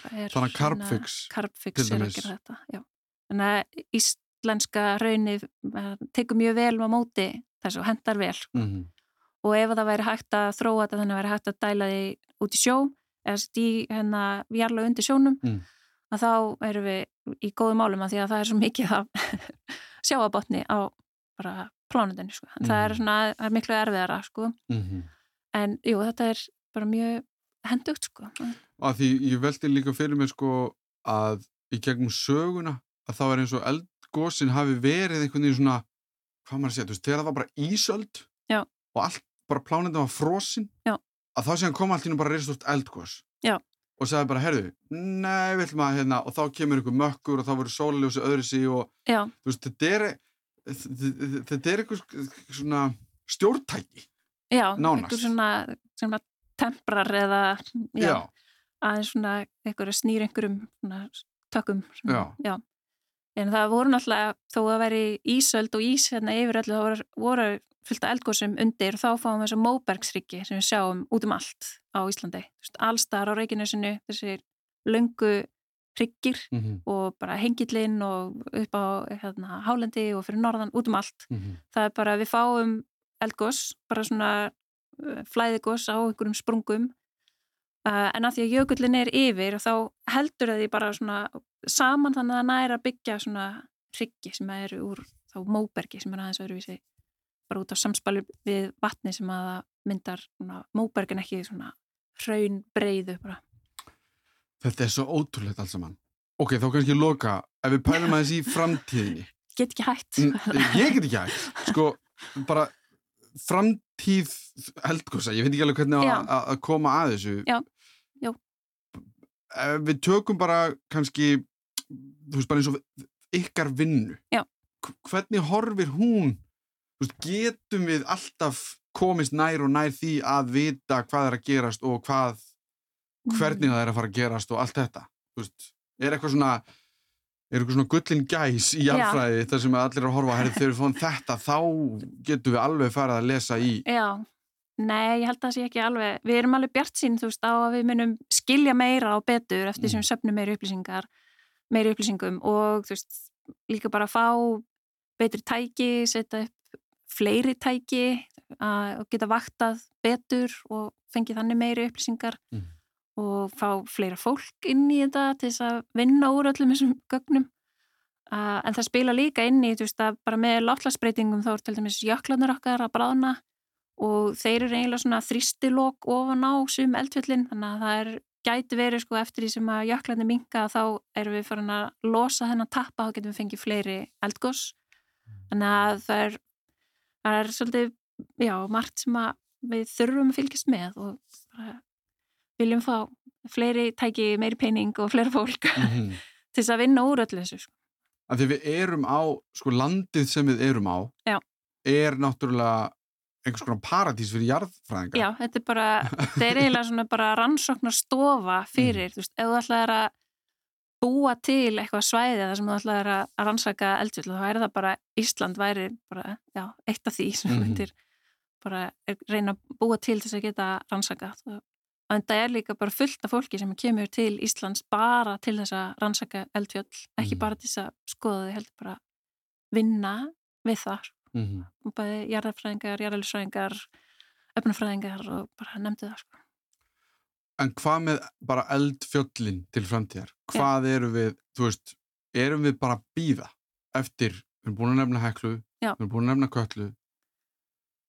þannig að Carbfix Carbfix er að gera þetta já. þannig að íslenska raunir tekur mjög vel á móti þess að hendar vel mm -hmm. og ef það væri hægt að þróa þetta þannig að væri hægt að dæla því út í sjó eða stí hérna vjarla undir sjónum mm. að þá erum við í góðu málum að því að það er svo mikið af sjáabotni á bara plánundinni sko. mm -hmm. það er mhm. svona, það er miklu erfiðara sko. mm -hmm. en jú, þetta er bara mjög hendugt sko. og því ég veldi líka fyrir mig sko að í gegnum söguna að það var eins og eldgósin hafi verið einhvern veginn svona hvað maður sé, þú veist, þegar það var bara ísöld Já. og allt, bara plánundin var frosin Já. að þá séðan kom allt ínum bara reysast eldgós Já. og sagði bara, herðu, nei, vill maður hérna, og þá kemur ykkur mökkur og þá voru sólaljósi öðru sí og þú veist, þetta er þetta er eitthvað svona stjórntæki já, eitthvað svona, svona temprar eða já, já. aðeins svona eitthvað snýr einhverjum tökum já. en það voru náttúrulega þó að veri ísöld og ís hérna yfir öllu þá voru, voru fylgta eldgóðsum undir og þá fáum við þessu móbergsriki sem við sjáum út um allt á Íslandi allstar á Reykjanesinu þessi löngu hryggir mm -hmm. og bara hengillinn og upp á hérna, hálendi og fyrir norðan út um allt. Mm -hmm. Það er bara við fáum eldgós, bara svona flæðigós á einhverjum sprungum uh, en að því að jökullin er yfir og þá heldur það því bara svona saman þannig að næra byggja svona hryggi sem eru úr þá móbergi sem er aðeins öðruvísi bara út á samspali við vatni sem að myndar svona, móbergin ekki svona hraun breyðu bara Þetta er svo ótrúlegt alls saman. Ok, þá kannski loka, ef við pælum aðeins í framtíðinni. Get ekki hægt. Ég get ekki hægt. Sko, bara framtíð heldkosa, ég veit ekki alveg hvernig að koma að þessu. Já, já. Við tökum bara kannski, þú veist, bara eins og ykkar vinnu. Já. Hvernig horfir hún, þú veist, getum við alltaf komist nær og nær því að vita hvað er að gerast og hvað hvernig það er að fara að gerast og allt þetta veist, er eitthvað svona er eitthvað svona gullin gæs í alfræði þar sem allir er að horfa þegar við fóðum þetta þá getum við alveg farið að lesa í. Já, nei, ég held að það sé ekki alveg við erum alveg bjart sín, þú veist, á að við munum skilja meira og betur eftir sem mm. söpnum meiri upplýsingar meiri upplýsingum og þú veist, líka bara að fá betri tæki, setja upp fleiri tæki að geta vaktað betur og fengið þannig meiri upplýsingar. Mm og fá fleira fólk inn í þetta til þess að vinna úr öllum þessum gögnum. Uh, en það spila líka inn í veist, bara með látlagsbreytingum þá er til dæmis jöklarnir okkar að bráðna og þeir eru eiginlega svona þrýstilokk ofan á sum eldfjöldin þannig að það er gæti verið sko eftir því sem að jöklarnir minga þá erum við farin að losa þennan tappa þá getum við fengið fleiri eldgós þannig að það er það er svolítið, já, margt sem við þurfum að fylgjast með og bara viljum fá fleiri tæki, meiri pening og fleira fólk mm -hmm. til þess að vinna úr öllu þessu sko. Af því við erum á, sko landið sem við erum á já. er náttúrulega einhvers konar paradís fyrir jarðfræðingar. Já, þetta er bara, þetta er eiginlega svona bara rannsóknar stofa fyrir, mm. þú veist, ef þú ætlaði að búa til eitthvað svæði þar sem þú ætlaði að rannsaka eldvill þá er það bara, Ísland væri bara, já, eitt af því sem mm -hmm. myndir bara reyna að búa til þess að geta rannsaka en það er líka bara fullt af fólki sem kemur til Íslands bara til þess að rannsaka eldfjöll, ekki mm bara til þess að skoða þau heldur bara vinna við þar mm -hmm. og bæði jarðarfræðingar, jarðarfræðingar öfnafræðingar og bara nefndi það sko En hvað með bara eldfjöllin til framtíðar? Hvað ja. eru við, þú veist, erum við bara að býða eftir, við erum búin að nefna heklu, Já. við erum búin að nefna köllu.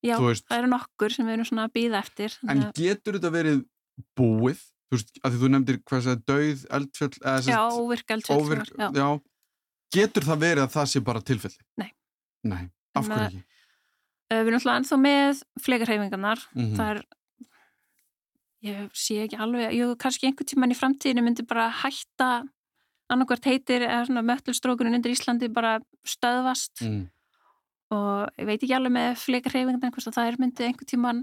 Já, það eru nokkur sem við erum svona að býða eftir. En að... getur þetta verið búið? Þú veist, að því þú nefndir hvað það er döið eldfjöll? Já, óvirk eldfjöll. Óvirk, já. já. Getur það verið að það sé bara tilfelli? Nei. Nei, af hverju ekki? Við erum alltaf ennþá með flegarhefingarnar. Mm -hmm. Það er ég sé ekki alveg, ég kannski einhvern tíman í framtíðinu myndi bara hætta annarkvært heitir möllustrókunum undir Íslandi bara stöðvast mm. og ég veit ekki alveg með einhvers að það er myndið einhvern tíman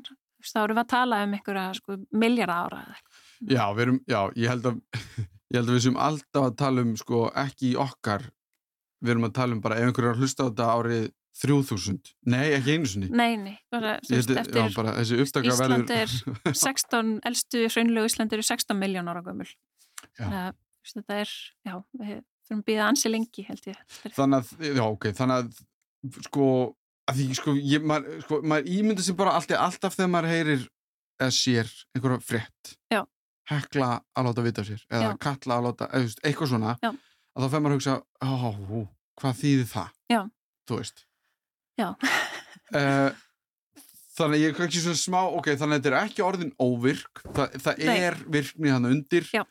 þá erum við að tala um einhverja sko, miljard ára Já, erum, já, ég held að ég held að við sem alltaf að tala um sko ekki í okkar. Við erum að tala um bara ef einhverjar hlusta á þetta árið 3000, nei ekki einu sinni. Nei, nei, bara, eftir, já, bara Ísland er 16 elstu hraunlegu Ísland eru 16 miljón ára gömul. Þannig þetta er já, við fyrir að býða ansi lengi held ég Þannig að, já ok, þannig að sko, að því sko, ég, maður, sko, maður ímyndir sér bara alltaf, alltaf þegar maður heyrir eða sér einhverja frétt já. hekla að láta vita sér eða já. kalla að láta, eða eitthvað svona að þá fer maður að hugsa, ó, hvað þýðir það? Já. Þú veist Já. uh, þannig ég er kannski svona smá, ok, þannig að þetta er ekki orðin óvirk, Þa, það er virkni hann undir Já.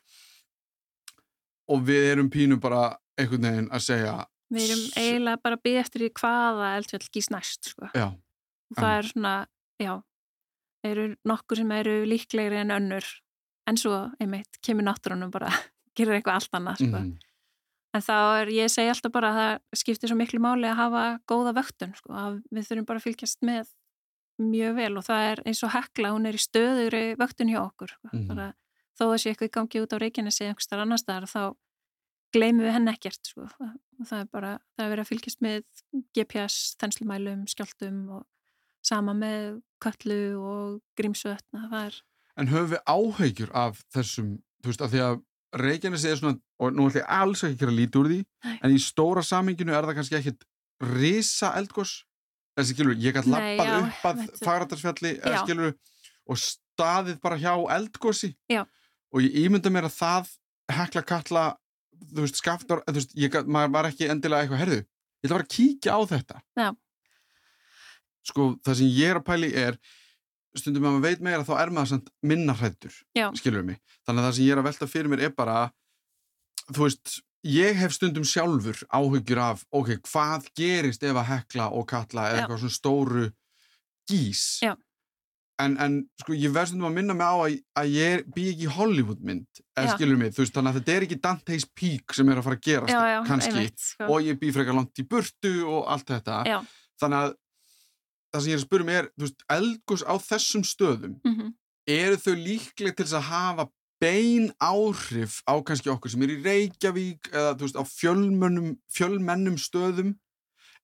og við erum pínu bara einhvern veginn að segja Við erum eiginlega bara að byggja eftir í hvaða eldfjall gís næst, sko. Já. Það er svona, já, eru nokkur sem eru líklegri en önnur en svo, einmitt, kemur náttúrunum bara, gerir eitthvað allt annað, sko. Mm. En þá er, ég segi alltaf bara að það skiptir svo miklu máli að hafa góða vöktun, sko, að við þurfum bara að fylgjast með mjög vel og það er eins og hekla, hún er í stöðugri vöktun hjá okkur, sko, mm. bara, þó að sé eitthvað í gangi út á Reykjanesi eða einhverstar annar staðar, þá gleymum við henn ekkert, sko, og það er bara, það er verið að fylgjast með GPS, þenslumælum, skjáltum og sama með köllu og grímsvötna, það er... En höfum við áhegjur af þessum, þú veist, af því að Reykjanesi er svona, og nú ætlum ég alls ekki að líti úr því, Nei. en í stóra saminginu er það kannski ekkit risa eldgós, þessi skilur, ég gæti lappað upp að fagratarsfjalli, skilur, og staðið bara hjá eldgósi, já. og ég ímynda mér að það hekla kalla, þú veist, skaftar, þú veist, ég, maður var ekki endilega eitthvað, herðu, ég ætla bara að kíkja á þetta. Já. Sko, það sem ég er að pæli er, stundum að maður veit meira þá er maður minna hrættur, skilur mig? Þannig að það sem ég er að velta fyrir mér er bara þú veist, ég hef stundum sjálfur áhugjur af ok, hvað gerist ef að hekla og kalla eða eitthvað svona stóru gís en, en sko ég verð stundum að minna mig á að, að ég bý ekki í Hollywood mynd eða skilur mig, þú veist, þannig að þetta er ekki Dante's Peak sem er að fara að gerast já, já, kannski, einmitt, sko. og ég bý frekar langt í burtu og allt þetta já. þannig að það sem ég er að spyrja mig er, þú veist, eldgós á þessum stöðum, mm -hmm. eru þau líklega til að hafa bein áhrif á kannski okkur sem er í Reykjavík eða þú veist, á fjölmennum stöðum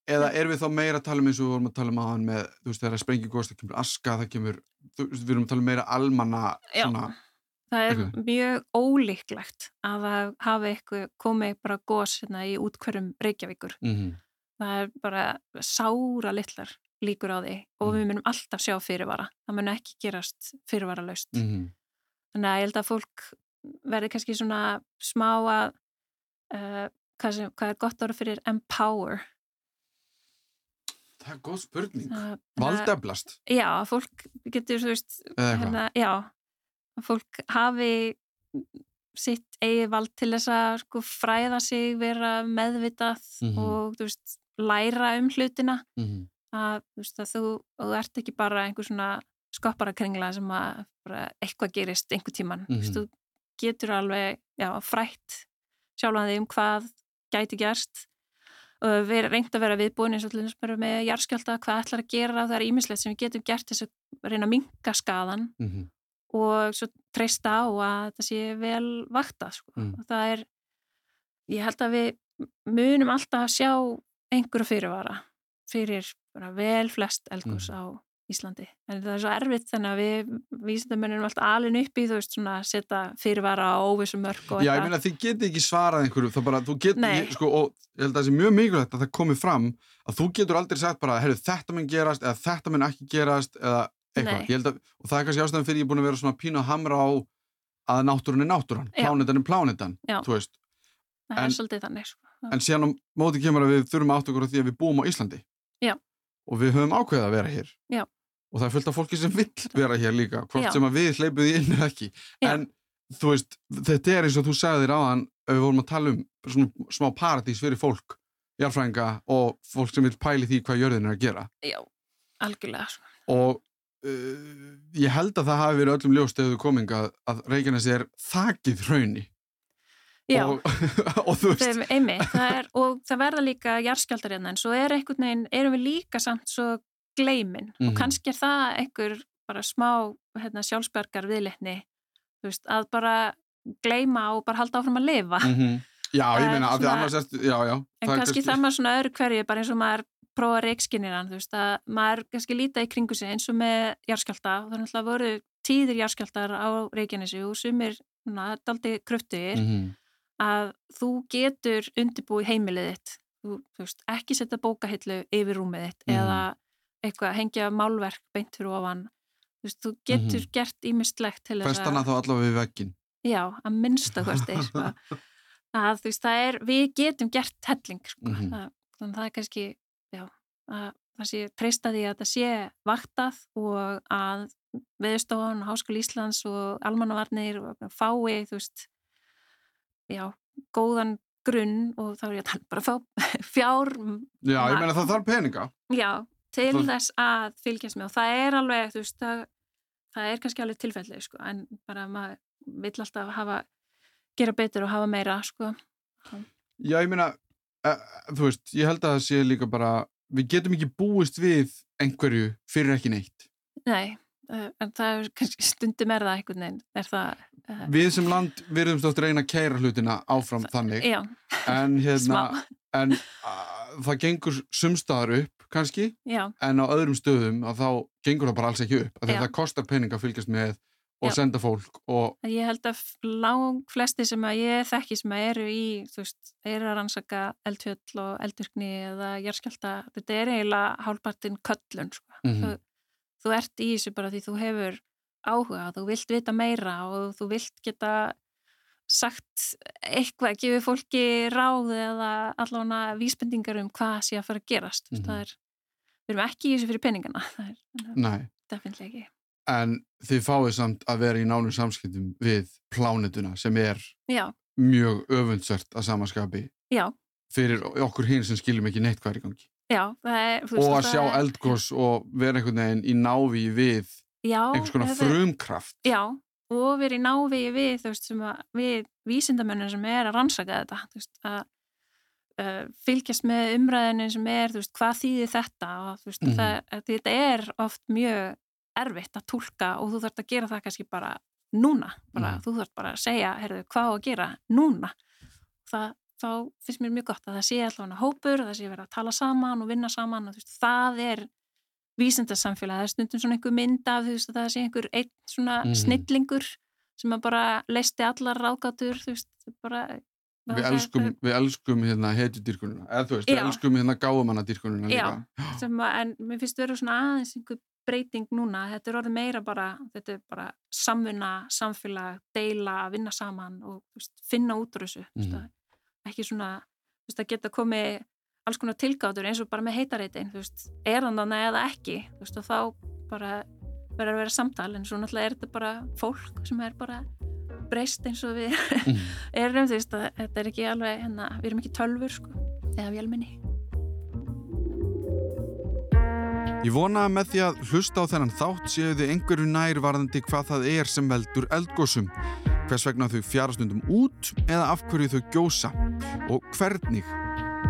eða er við þá meira að tala um eins og við vorum að tala um aðan með, þú veist, þegar það sprengir góðst, það kemur aska, það kemur, þú veist, við vorum að tala um meira almanna svona... Já, það er eitthvað. mjög ólíklegt að hafi eitthvað komið bara góðs hérna, í útkverjum Reykjavíkur. Mm -hmm. Það er bara sára litlar líkur á því og við mm. munum alltaf sjá fyrirvara það mun ekki gerast fyrirvara laust mm -hmm. þannig að ég held að fólk verði kannski svona smá að uh, hvað, sem, hvað er gott ára fyrir empower Það er góð spurning Valdeflast Já, fólk getur þú veist hérna, já, fólk hafi sitt eigi vald til þess að sko fræða sig, vera meðvitað mm -hmm. og þú veist, læra um hlutina mm -hmm. að þú veist að þú, þú ert ekki bara einhver svona skopparakringla sem að eitthvað gerist einhver tíman, mm -hmm. þú veist, þú getur alveg, já, frætt sjálfan þig um hvað gæti gerst og við erum reynd að vera viðbúin eins og þess að með járskjálta hvað ætlar að gera, það er ímislegt sem við getum gert þess að reyna að minka skadan mm -hmm og svo treysta á að það sé vel vakta sko. mm. og það er ég held að við munum alltaf að sjá einhverju fyrirvara fyrir vel flest elgurs mm. á Íslandi. En það er svo erfitt þannig að við vísindamennum alltaf alin upp í þú veist svona setja fyrirvara á óvissu mörg Já ég meina þið getur ekki svarað einhverju þá bara þú getur sko og ég held að það sé mjög mikilvægt að það komi fram að þú getur aldrei sagt bara herru þetta mun gerast eða þetta mun ekki gerast eða eitthvað, að, og það er kannski ástæðan fyrir ég er búin að vera svona pínu að hamra á að náttúrun er náttúran, plánetan er plánetan þú veist. Það en, er svolítið þannig sko. en síðan á móti kemur að við þurfum átt okkur á því að við búum á Íslandi. Já. og við höfum ákveðið að vera hér. Já. Og það er fullt af fólki sem vill vera hér líka hvort Já. sem að við hleypuði inn eða ekki. En þú veist, þetta er eins og þú sagði þér áðan ef við vorum að tala um svona smá paradís fyrir fólk, jarfrænga og fólk sem vil pæli því hvað jörðin er að gera. Já, algjörlega sko. og uh, ég held að það hafi verið öllum ljóstegðu kominga að, að Reykjanes er þakkið hraunni Já, og, og þú veist. Þeim, einmitt, það er, og það verða líka jarðskjáltar hérna en svo er einhvern veginn, erum við líka samt svo gleimin mm -hmm. og mhm. kannski er það einhver bara smá hérna, sjálfsbergar viðleitni að bara gleima og bara halda áfram að lifa mm -hmm. Já, ég meina, af því annars erstu, já, já En kannski það maður svona öðru hverju, bara eins og maður prófa reikskinniran, þú veist, að maður kannski líta í kringu sig eins og með járskjálta og það er náttúrulega voru tíðir járskjáltar á Reykjanesi og sumir daldi kröftuðir mm -hmm. að þú getur undirbúið heimilið þitt þú, þú veist, ekki setja bókahillu yfir rúmið þitt mm eða eitthvað, hengja málverk beint fyrir ofan þú veist, þú getur mm -hmm. gert ímistlegt til þess að Festana þá allavega við vekkin Já, að minnsta hvert er sko. að þú veist, það er, við getum gert helling sko. Mhm. það, þannig að það er kannski já, að það sé treysta því að það sé vaktað og að viðstofan, Háskóli Íslands og almannavarnir fái, þú veist já, góðan grunn og þá er ég að tala bara að fá fjár Já, ég meina það þarf peninga Já, til það... þess að fylgjast með og það er alveg, þú veist það, það er kannski alveg tilfellið, sko en bara maður vill alltaf hafa gera betur og hafa meira, sko. Já, ég meina þú veist, ég held að það sé líka bara við getum ekki búist við einhverju fyrir ekki neitt. Nei, en það er kannski stundum er það einhvern veginn er það, uh, Við sem land verðum stótt reyna að kæra hlutina áfram þannig já, en, hérna, en það gengur sumstaðar upp kannski já. en á öðrum stöðum að þá gengur það bara alls ekki upp að þetta kostar pening að fylgjast með og Já. senda fólk og ég held að lang flesti sem að ég þekki sem að eru í þú veist, eru að rannsaka eldfjöll og eldurkni eða jærskjálta þetta er eiginlega hálpartinn köllun sko. mm -hmm. þú, þú ert í þessu bara því þú hefur áhuga þú vilt vita meira og þú vilt geta sagt eitthvað, gefið fólki ráð eða allavega vísbendingar um hvað sé að fara að gerast mm -hmm. það er, við erum ekki í þessu fyrir peningana það er definitílega ekki En þið fáið samt að vera í nánum samskiptum við plánetuna sem er Já. mjög öfundsvert að samaskapi Já. fyrir okkur hinn sem skiljum ekki neitt hvað er í gangi. Já, er, og að sjá eldgós og vera einhvern veginn í návi við einhvers konar frumkraft. Já, og vera í návi við, veist, við vísindamennir sem er að rannsaka þetta, veist, að uh, fylgjast með umræðinu sem er, veist, hvað þýðir þetta og mm -hmm. það, þetta er oft mjög erfitt að tólka og þú þarfst að gera það kannski bara núna, bara, mm. þú þarfst bara að segja heyrðu, hvað að gera núna það, þá finnst mér mjög gott að það sé allavega hópur, að það sé verið að tala saman og vinna saman og veist, það er vísindarsamfélag, það er stundum svona einhver mynd af því að það sé einhver einn svona mm. snillingur sem að bara leisti allar ráðgátur þú veist, bara Við elskum, við elskum hérna hetjudýrkununa, eða þú veist, við elskum hérna gáumannadýrkununa líka. Já, sem að, en mér finnst það að vera svona aðeins einhver breyting núna, þetta er orðið meira bara, þetta er bara samfunna, samfélag, deila, vinna saman og veist, finna út úr þessu, mm. veist, ekki svona, veist, að geta komið alls konar tilgátur eins og bara með heitareitin, er hann þannig eða ekki, og þá bara verður að vera samtal, en svo náttúrulega er þetta bara fólk sem er bara breyst eins og við mm. erum, þú veist, að þetta er ekki alveg hérna, við erum ekki tölfur sko, eða vélminni Ég vona með því að hlusta á þennan þátt séu þið einhverju nærvarðandi hvað það er sem veldur eldgósum, hvers vegna þau fjarastundum út eða af hverju þau gjósa og hvernig.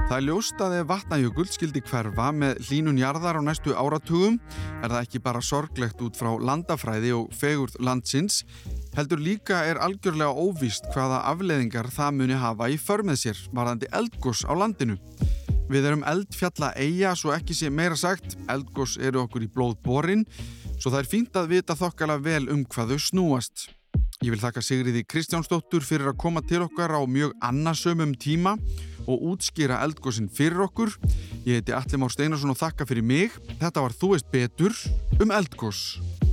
Það er ljóst að ef vatnajökull skildi hverfa með hlínun jarðar á næstu áratugum er það ekki bara sorglegt út frá landafræði og fegurð landsins, heldur líka er algjörlega óvíst hvaða afleðingar það muni hafa í förmið sér varðandi eldgós á landinu. Við erum eldfjalla eiga, svo ekki sé meira sagt, eldgós eru okkur í blóð borin, svo það er fínt að vita þokkala vel um hvað þau snúast. Ég vil þakka Sigriði Kristjánsdóttur fyrir að koma til okkar á mjög annasömum tíma og útskýra eldgósin fyrir okkur. Ég heiti Allimár Steinarsson og þakka fyrir mig. Þetta var Þú veist betur um eldgós.